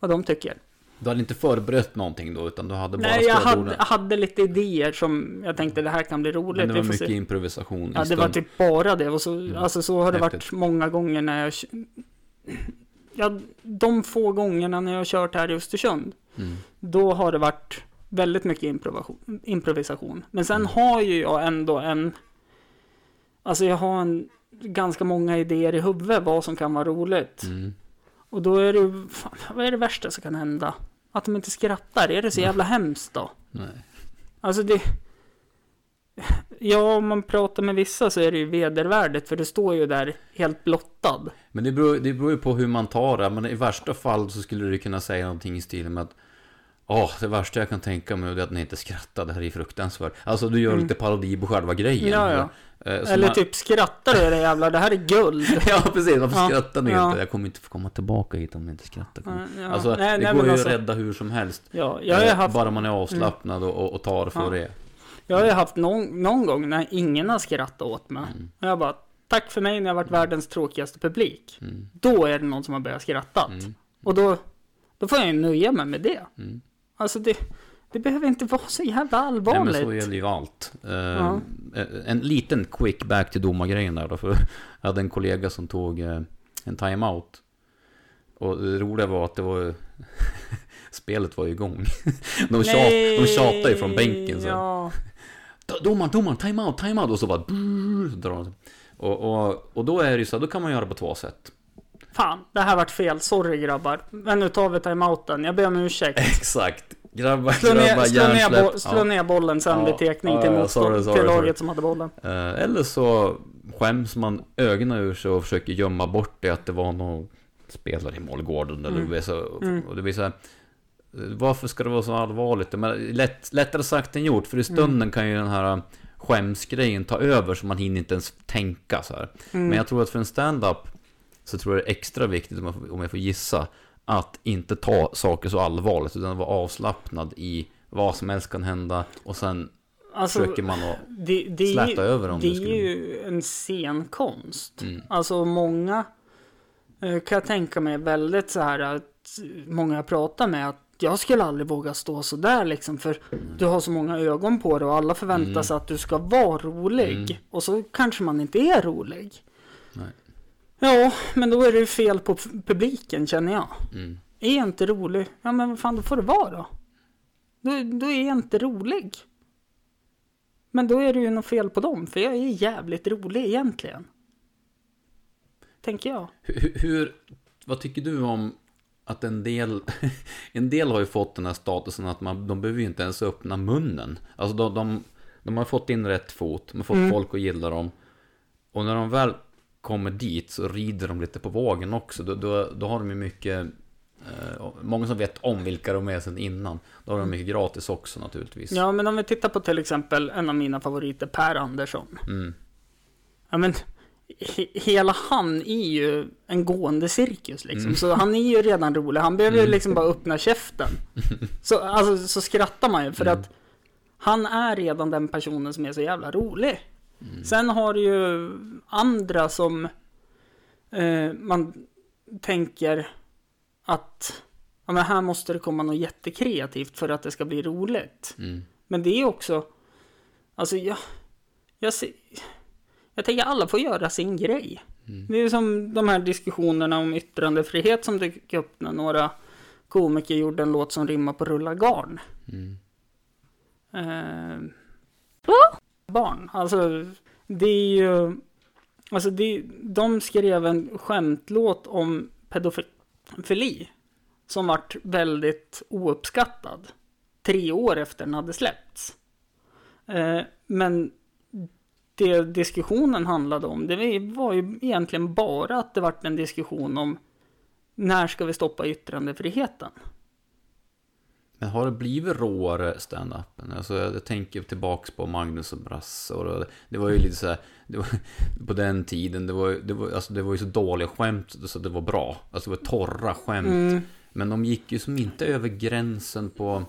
vad de tycker. Du hade inte förberett någonting då, utan du hade bara Nej, jag hade, hade lite idéer som jag tänkte det här kan bli roligt. Men det var mycket se. improvisation Ja, det var stund. typ bara det. Och så, Mm. alltså, så har det varit många gånger när jag... Ja, de få gångerna när jag har kört här i Östersund. Mm. Då har det varit väldigt mycket improvisation. Men sen Mm. har ju jag ändå en... Alltså jag har en, ganska många idéer i huvudet vad som kan vara roligt. Mm. Och då är det. Fan, vad är det värsta som kan hända? Att de inte skrattar. Är det så jävla hemskt då? Nej. Alltså det... Ja, om man pratar med vissa så är det ju vedervärdigt för det står ju där helt blottad. Men det beror, det beror ju på hur man tar det. Men i värsta fall så skulle du kunna säga någonting i stil med att Åh, det värsta jag kan tänka mig är att ni inte skrattar, det här är fruktansvärt. Alltså du gör Mm. lite parodi på själva grejen. Ja, ja. Eh, så Eller man- typ skrattar du era jävlar, det här är guld. Ja, precis. Varför Ja, skrattar ni ja. inte? Jag kommer inte få komma tillbaka hit om ni inte skrattar. Ja. Alltså, Nej, det nej, går ju alltså, att rädda hur som helst. Ja, jag har Eh, haft, Bara man är avslappnad och, och, och tar det för det. jag har ju haft någon, någon gång när ingen har skrattat åt mig. Mm. Och jag bara, tack för mig när jag varit världens tråkigaste publik. Mm. Då är det någon som har börjat skratta. Mm. Och då, då får jag ju nöja mig med det. Mm. Alltså det, det behöver inte vara så jävla Nej, allvarligt. men så gäller ju allt. Eh, Ja. En liten quick back till domargrejen där då. För jag hade en kollega som tog eh, en timeout. Och det roliga var att det var. Spelet var ju igång. De, tjat, de tjatade ju från bänken. Så. Ja. Domaren, domaren, timeout, timeout. Och så bara... Och, och, och då är det ju så här, då kan man göra på två sätt. Fan, det här vart fel. Sorry grabbar. Men nu tar vi timeouten. Jag ber om ursäkt. Exakt. Grabbar, Slå grabbar, ner, slå ner, bo, slå Ja. ner bollen sen Ja. vid tekning Ja, till, ja, sorry, sorry, till laget sorry. som hade bollen. Eh, Eller så skäms man ögonen ur sig och försöker gömma bort det att det var någon spelare i målgården. Eller Mm. så, Mm. och det blir så här, eh, varför ska det vara så allvarligt? Men lätt, lättare sagt än gjort, för i stunden Mm. kan ju den här skämsgrejen ta över så man hinner inte ens tänka så här. Mm. Men jag tror att för en stand-up så tror jag det är extra viktigt, om jag, får, om jag får gissa, att inte ta saker så allvarligt, utan vara avslappnad i vad som helst kan hända och sen alltså, försöker man att det, det, är släta ju, över om det det är skulle... ju en scenkonst. Mm. Alltså många eh, kan jag tänka mig väldigt så här att många jag pratar med att jag skulle aldrig våga stå så där liksom för du har så många ögon på dig och alla förväntar Mm. sig att du ska vara rolig Mm. och så kanske man inte är rolig. Nej. Ja, men då är det ju fel på publiken känner jag. Mm. Är jag inte rolig? Ja men vad fan då får det vara då. Då, då är jag inte rolig. Men då är det ju något fel på dem, för jag är jävligt rolig egentligen. Tänker jag. Hur, hur, vad tycker du om att en del, en del har ju fått den här statusen att man, de behöver ju inte ens öppna munnen. Alltså de, de, de har fått in rätt fot, de har fått Mm. folk att gilla dem. Och när de väl kommer dit så rider de lite på vågen också. Då, då, då har de ju mycket, eh, många som vet om vilka de är sedan innan. Då har de mycket gratis också naturligtvis. Ja, men om vi tittar på till exempel en av mina favoriter, Per Andersson. Mm. Ja, men he- hela han är ju en gående cirkus liksom. Mm. Så han är ju redan rolig. Han behöver ju Mm. liksom bara öppna käften. Så, alltså, så skrattar man ju för Mm. att han är redan den personen som är så jävla rolig. Mm. Sen har du ju andra som eh, man tänker att ja men här måste det komma något jättekreativt för att det ska bli roligt. Mm. Men det är också, alltså jag, jag, ser, jag tänker alla får göra sin grej. Mm. Det är som de här diskussionerna om yttrandefrihet som dök upp när några komiker gjorde en låt som rimmar på rulla garn. Mm. Eh, barn, alltså det är ju, alltså det, de skrev en skämtlåt om pedofili som vart väldigt ouppskattad tre år efter den hade släppts. Eh, men det diskussionen handlade om, det var ju egentligen bara att det vart en diskussion om när ska vi stoppa yttrandefriheten? Men har det blivit råare stand-upen? Alltså jag tänker tillbaks på Magnus och Brasse och det, var ju lite så här, var, på den tiden, det var, det, var, alltså det var ju så dåliga skämt så det var bra. Alltså det var torra skämt. Mm. Men de gick ju som inte över gränsen på...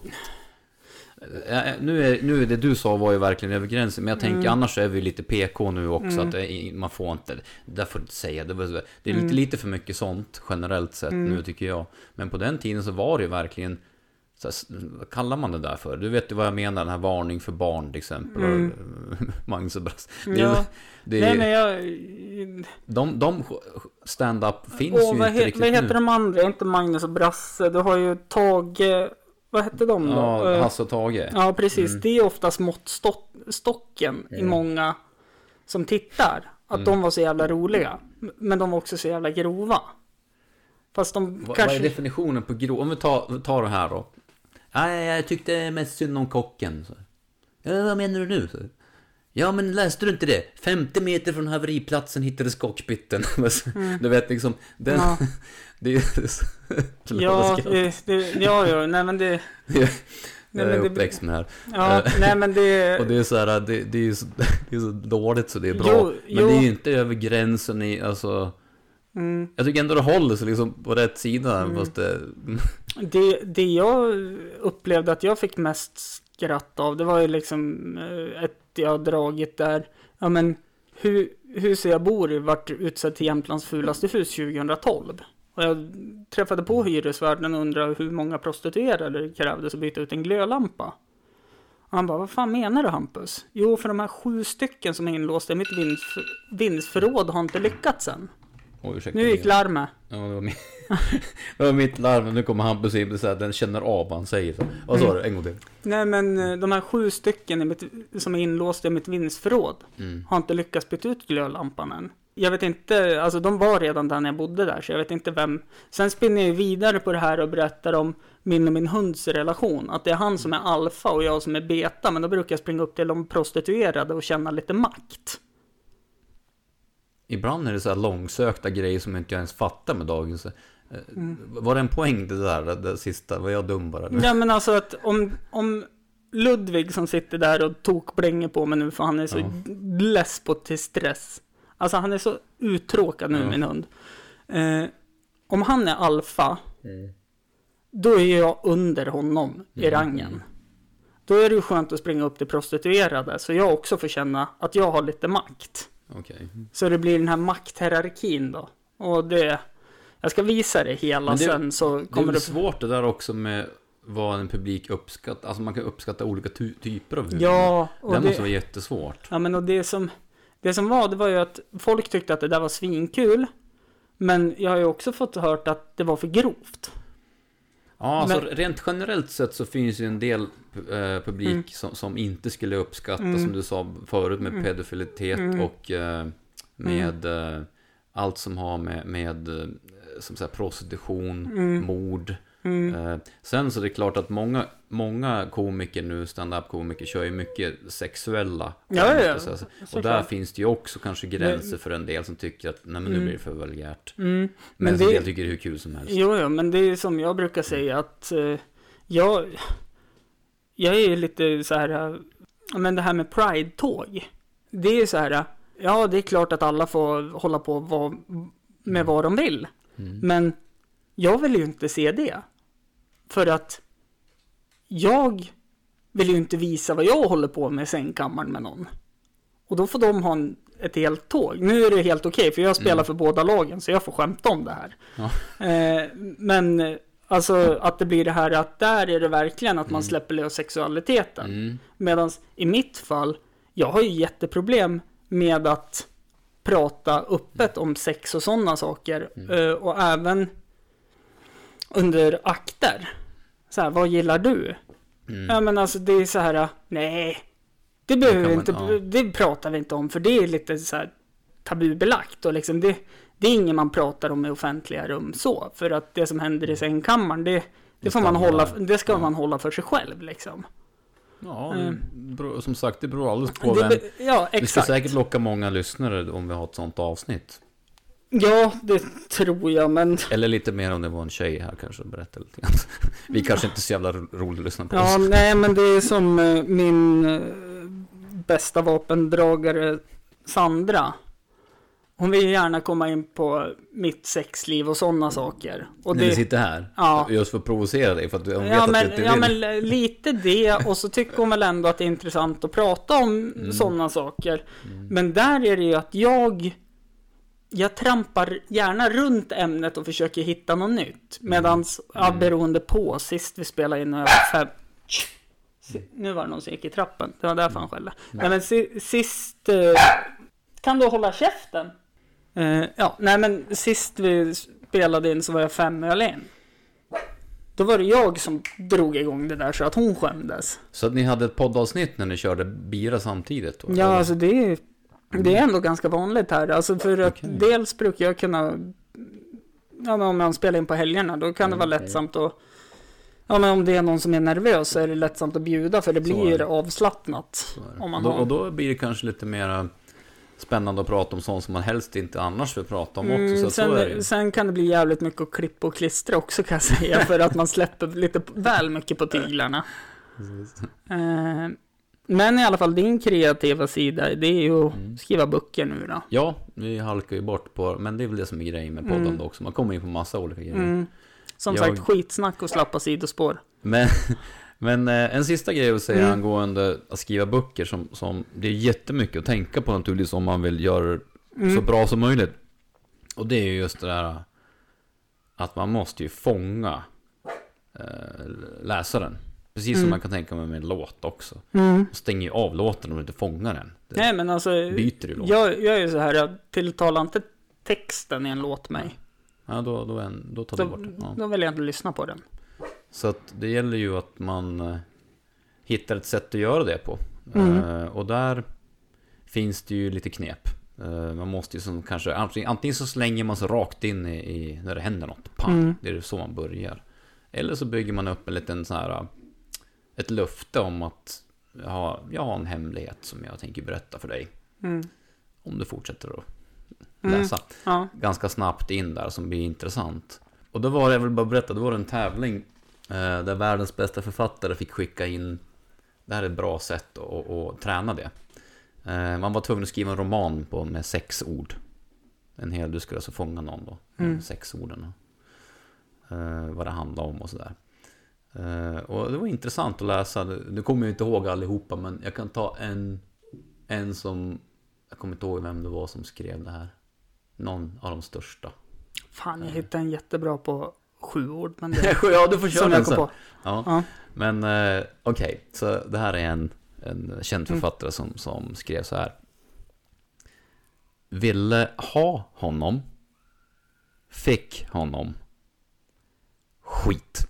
Eh, Nu är, nu är det du sa var ju verkligen över gränsen, men jag tänker Mm. annars är vi lite PK nu också, Mm. att det är, man får inte, där får du inte säga, det, var, det är lite, Mm. lite för mycket sånt generellt sett Mm. nu tycker jag. Men på den tiden så var det ju verkligen, så vad kallar man det där för? Du vet ju vad jag menar, den här varning för barn till exempel. Mm. Magnus och Brasse. Det, Ja, det, nej men jag... de, de stand-up finns Åh, ju inte he, riktigt vad heter nu. de andra? Inte Magnus och Brasse. Du har ju Tage... Vad hette de då? Ja, Eh, Hasse och Tage. Ja, precis. Mm. Det är oftast måttstocken i Mm. många som tittar. Att Mm. de var så jävla roliga. Men de var också så jävla grova. Fast de Vad, kanske... vad är definitionen på grov? Om vi tar, tar det här då. Nej, jag tyckte mest synd om kocken. Så. Ja, vad menar du nu? Så. Ja, men läste du inte det? 50 meter från haveriplatsen hittades kockpytten. Du vet liksom, den... Ja. det är så... Ja, det, det, ja, ja, nej men det... jag är uppväxt med det här. ja, nej men det... Och det är så här, det, det, är så, det är så dåligt så det är bra. Jo, men jo. det är ju inte över gränsen i, alltså... Mm, Jag tycker ändå det håller sig liksom på rätt sida. Mm. Fast det, det, det jag upplevde att jag fick mest skratt av, det var ju liksom eh, ett jag dragit där. Ja men, hu, huset jag bor i vart utsett till Jämtlands fulaste hus 2012. Och jag träffade på hyresvärden och undrade hur många prostituerade det krävdes att byta ut en glödlampa. Och han bara, vad fan menar du Hampus? Jo, för de här sju stycken som är inlåsta i mitt vindsf- vindsförråd har inte lyckats än. Oj, ursäkta. Nu gick larmet. Ja, det var, min, det var mitt larm, nu kommer Hampus in och säger att den känner av vad han säger. Vad sa du? En gång till. Nej men eh, de här sju stycken mitt, som är inlåsta i mitt vindsförråd Mm. har inte lyckats byta ut glödlampan än. Jag vet inte, alltså de var redan där när jag bodde där så jag vet inte vem. Sen spinner jag vidare på det här och berättar om min och min hunds relation. Att det är han som är alfa och jag som är beta. Men då brukar jag springa upp till de prostituerade och känna lite makt. Ibland är det så här långsökta grejer som inte jag ens fattar med dagens... eh, Var det en poäng det där, det, sista? Var jag dum bara? Ja men alltså att om, om Ludvig som sitter där och tokblänger på mig nu för han är så Ja. less på till stress. Alltså han är så uttråkad nu Ja. min hund. Eh, om han är alfa, Mm. då är jag under honom i Mm, rangen. mm. Då är det ju skönt att springa upp till prostituerade så jag också får känna att jag har lite makt. Okej. Så det blir den här makthierarkin då. Och det, jag ska visa det hela det- sen så Det är kommer väl det... svårt det där också med vad en publik uppskattar. Alltså man kan uppskatta olika ty typer av humor. Ja, Det och det, måste vara jättesvårt. Ja men och det som, det som var, det var ju att folk tyckte att det där var svinkul. Men jag har ju också fått hört att det var för grovt. Ja, alltså Men- rent generellt sett så finns ju en del eh, publik Mm. som, som inte skulle uppskatta, Mm. som du sa förut, med Mm. pedofilitet Mm. och eh, med eh, allt som har med, med eh, som säger, prostitution, Mm. mord. Mm. Eh, sen så är det klart att många, många komiker nu, stand-up-komiker, kör ju mycket sexuella Ja, ja, och så- där finns det ju också kanske gränser för en del som tycker att nej men nu Mm. blir det för vulgärt. Mm. Men, Men det, tycker det är hur kul som helst. jo, jo, men det är som jag brukar säga att eh, jag, jag är lite så här, eh, men det här med Pride-tåg. Det är så här, eh, ja det är klart att alla får hålla på vad, med vad de vill. Mm. Men jag vill ju inte se det. För att jag vill ju inte visa vad jag håller på med i sängkammaren med någon. Och då får de ha en, ett helt tåg. Nu är det helt okej för jag spelar Mm. för båda lagen så jag får skämta om det här. Ja. Eh, men Alltså att det blir det här att där är det verkligen att man Mm. släpper lös sexualiteten. Mm. Medan i mitt fall, jag har ju jätteproblem med att prata öppet om sex och sådana saker. Mm. Eh, och även under akter. Så här, vad gillar du? Mm. Ja men alltså det är så här, nej. Det behöver kan vi inte, ja. det pratar vi inte om för det är lite så här tabubelagt och liksom det, det är inget man pratar om i offentliga rum så. För att det som händer i sängkammaren, det, det får man hålla, det ska Ja. man hålla för sig själv liksom. Ja, Mm. det beror, som sagt, det beror alldeles på Det, vem. ja, Vi ska exakt. säkert locka många lyssnare om vi har ett sånt avsnitt. Ja, det tror jag, men Eller lite mer om det var en tjej här kanske, berätta lite grann. Vi kanske inte är så jävla ro- roliga att lyssna på ja, oss. nej, men det är som eh, min eh, bästa vapendragare Sandra. Hon vill gärna komma in på mitt sexliv och sådana saker. Och När vi sitter här, Ja. just för att provocera dig, för att hon vet Ja att men, du inte ja vill. men lite det och så tycker hon väl ändå att det är intressant att prata om Mm. sådana saker. Men där är det ju att jag jag trampar gärna runt ämnet och försöker hitta något nytt. Medans, ja, Mm. beroende på, sist vi spelade in var fem... Nu var det någon som gick i trappen, det var därför han skällde. Nej men si, sist... Eh, kan du hålla käften? Eh, ja, nej men sist vi spelade in så var jag fem öl in. Då var det jag som drog igång det där så att hon skämdes. Så att ni hade ett poddavsnitt när ni körde bira samtidigt? Då, Ja, eller? alltså det är, det är ändå ganska vanligt här. Alltså för att Okej. dels brukar jag kunna, ja men om man spelar in på helgerna, då kan det vara Mm, lättsamt att, ja men om det är någon som är nervös så är det lättsamt att bjuda för det blir det. avslappnat. Det. om man då, har- Och då blir det kanske lite mer spännande att prata om sånt som man helst inte annars vill prata om också. Mm, så att så är det ju. sen, sen kan det bli jävligt mycket att klippa och klistra också kan jag säga, för att man släpper lite väl mycket på tyglarna. Eh, men i alla fall din kreativa sida, det är ju att Mm. skriva böcker nu då. Ja, vi halkar ju bort på, men det är väl det som är grejen med podden Mm. också. Man kommer in på massa olika grejer. Mm. Som Jag- sagt, skitsnack och slappa sidospår. Men, men eh, en sista grej att säga Mm. angående att skriva böcker som, som det är jättemycket att tänka på naturligtvis om man vill göra det Mm. så bra som möjligt. Och det är ju just det där att man måste ju fånga eh, läsaren. Precis som Mm. man kan tänka mig med en låt också. Mm. Stänger ju av låten om du inte fångar den. Det Nej men alltså, byter ju låt. jag, jag är ju så här, jag tilltalar inte texten i en låt mig. Ja, då, då, en, då tar du Då, bort den. Ja. då vill jag inte lyssna på den. Så att det gäller ju att man eh, hittar ett sätt att göra det på. Mm. Eh, och där finns det ju lite knep. Eh, man måste ju som kanske, antingen så slänger man sig rakt in i, i när det händer något. Pang, Mm. det är så man börjar. Eller så bygger man upp en liten sån här, ett löfte om att jag har, jag har en hemlighet som jag tänker berätta för dig. Mm. Om du fortsätter att Mm. läsa Ja. ganska snabbt in där som blir intressant. Och då var det, jag vill bara berätta, då var det en tävling eh, där världens bästa författare fick skicka in, det här är ett bra sätt att, att, träna det. Eh, man var tvungen att skriva en roman på, med sex ord. En hel, du skulle alltså fånga någon då, Mm. med sex orden. Eh, vad det handlade om och sådär. Eh, och det var intressant att läsa, nu kommer jag inte ihåg allihopa men jag kan ta en, en som, jag kommer inte ihåg vem det var som skrev det här. Någon av de största. Fan, jag hittade en jättebra på sju ord. Men det, ja, du får köra den sen. på. Ja. Ja. Men eh, okej, så det här är en, en känd Mm. författare som, som skrev så här. Ville ha honom. Fick honom. Skit.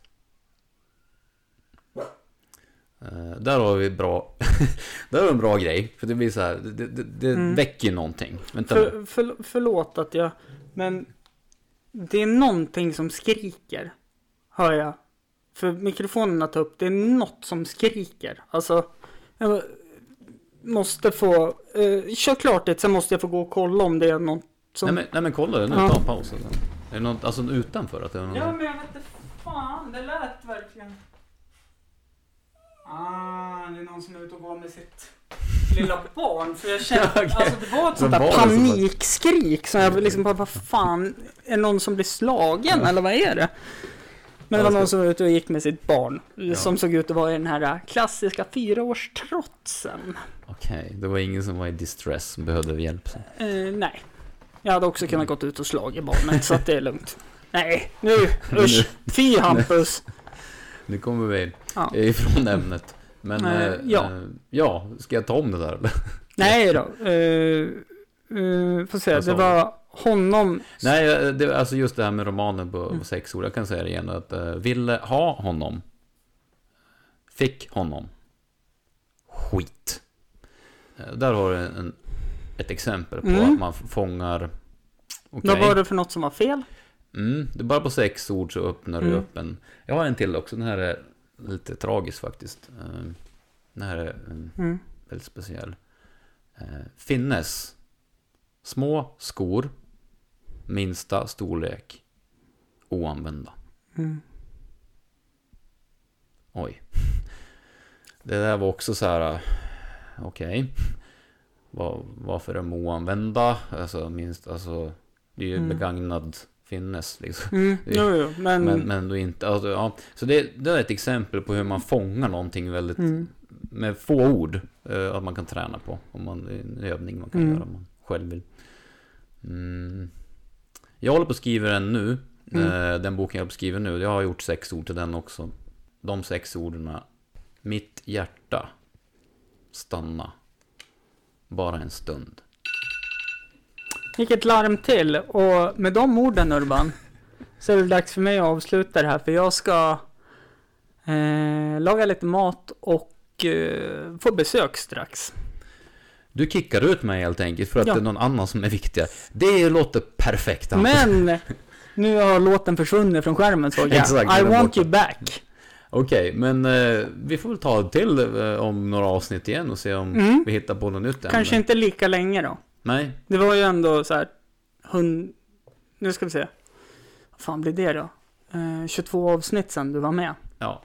Eh, där har vi bra, där har vi en bra grej. För det blir så här, det, det, det Mm. väcker någonting. Vänta. För, för, förlåt att jag... Men det är någonting som skriker. Hör jag. För mikrofonerna tar upp. Det är något som skriker. Alltså. Jag måste få... Eh, kör klart det. Sen måste jag få gå och kolla om det är något som... Nej men, nej men kolla, nu Ja. ta en paus. Är det något, alltså utanför? Att det är någon... Ja men jag vet inte fan. Det lät verkligen... Ah, det är någon som är ute och går med sitt lilla barn. För jag kände, Okej. alltså det var ett sånt där panikskrik. Så jag liksom bara, vad fan, är någon som blir slagen eller vad är det? Men det var någon som var ute och gick med sitt barn. Ja. Som såg ut att vara i den här klassiska fyraårstrotsen. Okej, det var ingen som var i distress som behövde hjälp. Eh, nej. Jag hade också kunnat gått ut och slagit barnet så att det är lugnt. Nej, nu, usch. Fy Hampus. Nu kommer vi Ja. ifrån ämnet. Men eh, ja. eh, ja, ska jag ta om det där eller? Nej då. Uh, uh, får se, det var honom. Nej, det, alltså just det här med romanen på, på sex ord. Jag kan säga det igen. Att uh, ville ha honom. Fick honom. Skit. Där har du en, ett exempel på Mm. att man fångar... Okej. Vad var det för något som var fel? Mm, det är bara på sex ord så öppnar du Mm. upp en... Jag har en till också. Den här är lite tragisk faktiskt. Eh, Den här är mm, Mm. väldigt speciell. Eh, Finnes. Små skor. Minsta storlek. Oanvända. Mm. Oj. Det där var också så här. eh, Okej. Var, varför de oanvända? Alltså minst, alltså. Det är ju Mm. begagnad finnes liksom. Mm. Jo, jo, men... Men, men då inte, alltså, ja. Så det, det är ett exempel på hur man fångar någonting väldigt Mm. med få ord. Eh, att man kan träna på. Om man, en övning man kan Mm. göra om man själv vill. Mm. Jag håller på att skriva den nu. Mm. Eh, den boken jag håller på att skriva nu. Jag har gjort sex ord till den också. De sex orden. Mitt hjärta. Stanna. Bara en stund. Gick ett larm till och med de orden Urban så är det dags för mig att avsluta det här för jag ska eh, laga lite mat och eh, få besök strax. Du kickar ut mig helt enkelt för att Ja. det är någon annan som är viktigare. Det låter perfekt. Hampus. Men nu har låten försvunnit från skärmen såg jag. Exakt, I want borta. you back. Okej, men eh, vi får väl ta till eh, om några avsnitt igen och se om Mm. vi hittar på något nytt ämne. Kanske inte lika länge då. Nej, Det var ju ändå så här hund... Nu ska vi se. Vad fan blir det då? Eh, 22 avsnitt sen du var med. ja.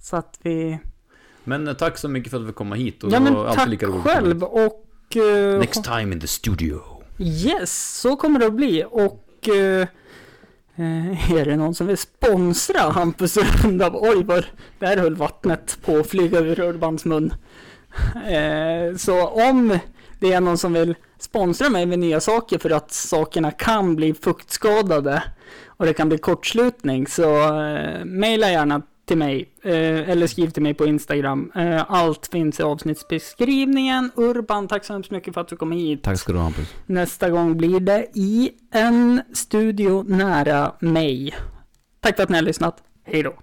Så att vi... Men eh, tack så mycket för att vi kom hit och Ja men tack lika roligt. själv och... eh, Next time in the studio. Yes, så kommer det att bli. Och eh, är det någon som vill sponsra Hampus runda? Oj, vad där höll vattnet på att flyga ur Urbans mun. Så om det är någon som vill sponsra mig med nya saker för att sakerna kan bli fuktskadade och det kan bli kortslutning så eh, mejla gärna till mig eh, eller skriv till mig på Instagram. Eh, allt finns i avsnittsbeskrivningen. Urban, tack så hemskt mycket för att du kom hit. Tack ska du ha Hampus. Nästa gång blir det i en studio nära mig. Tack för att ni har lyssnat. Hej då.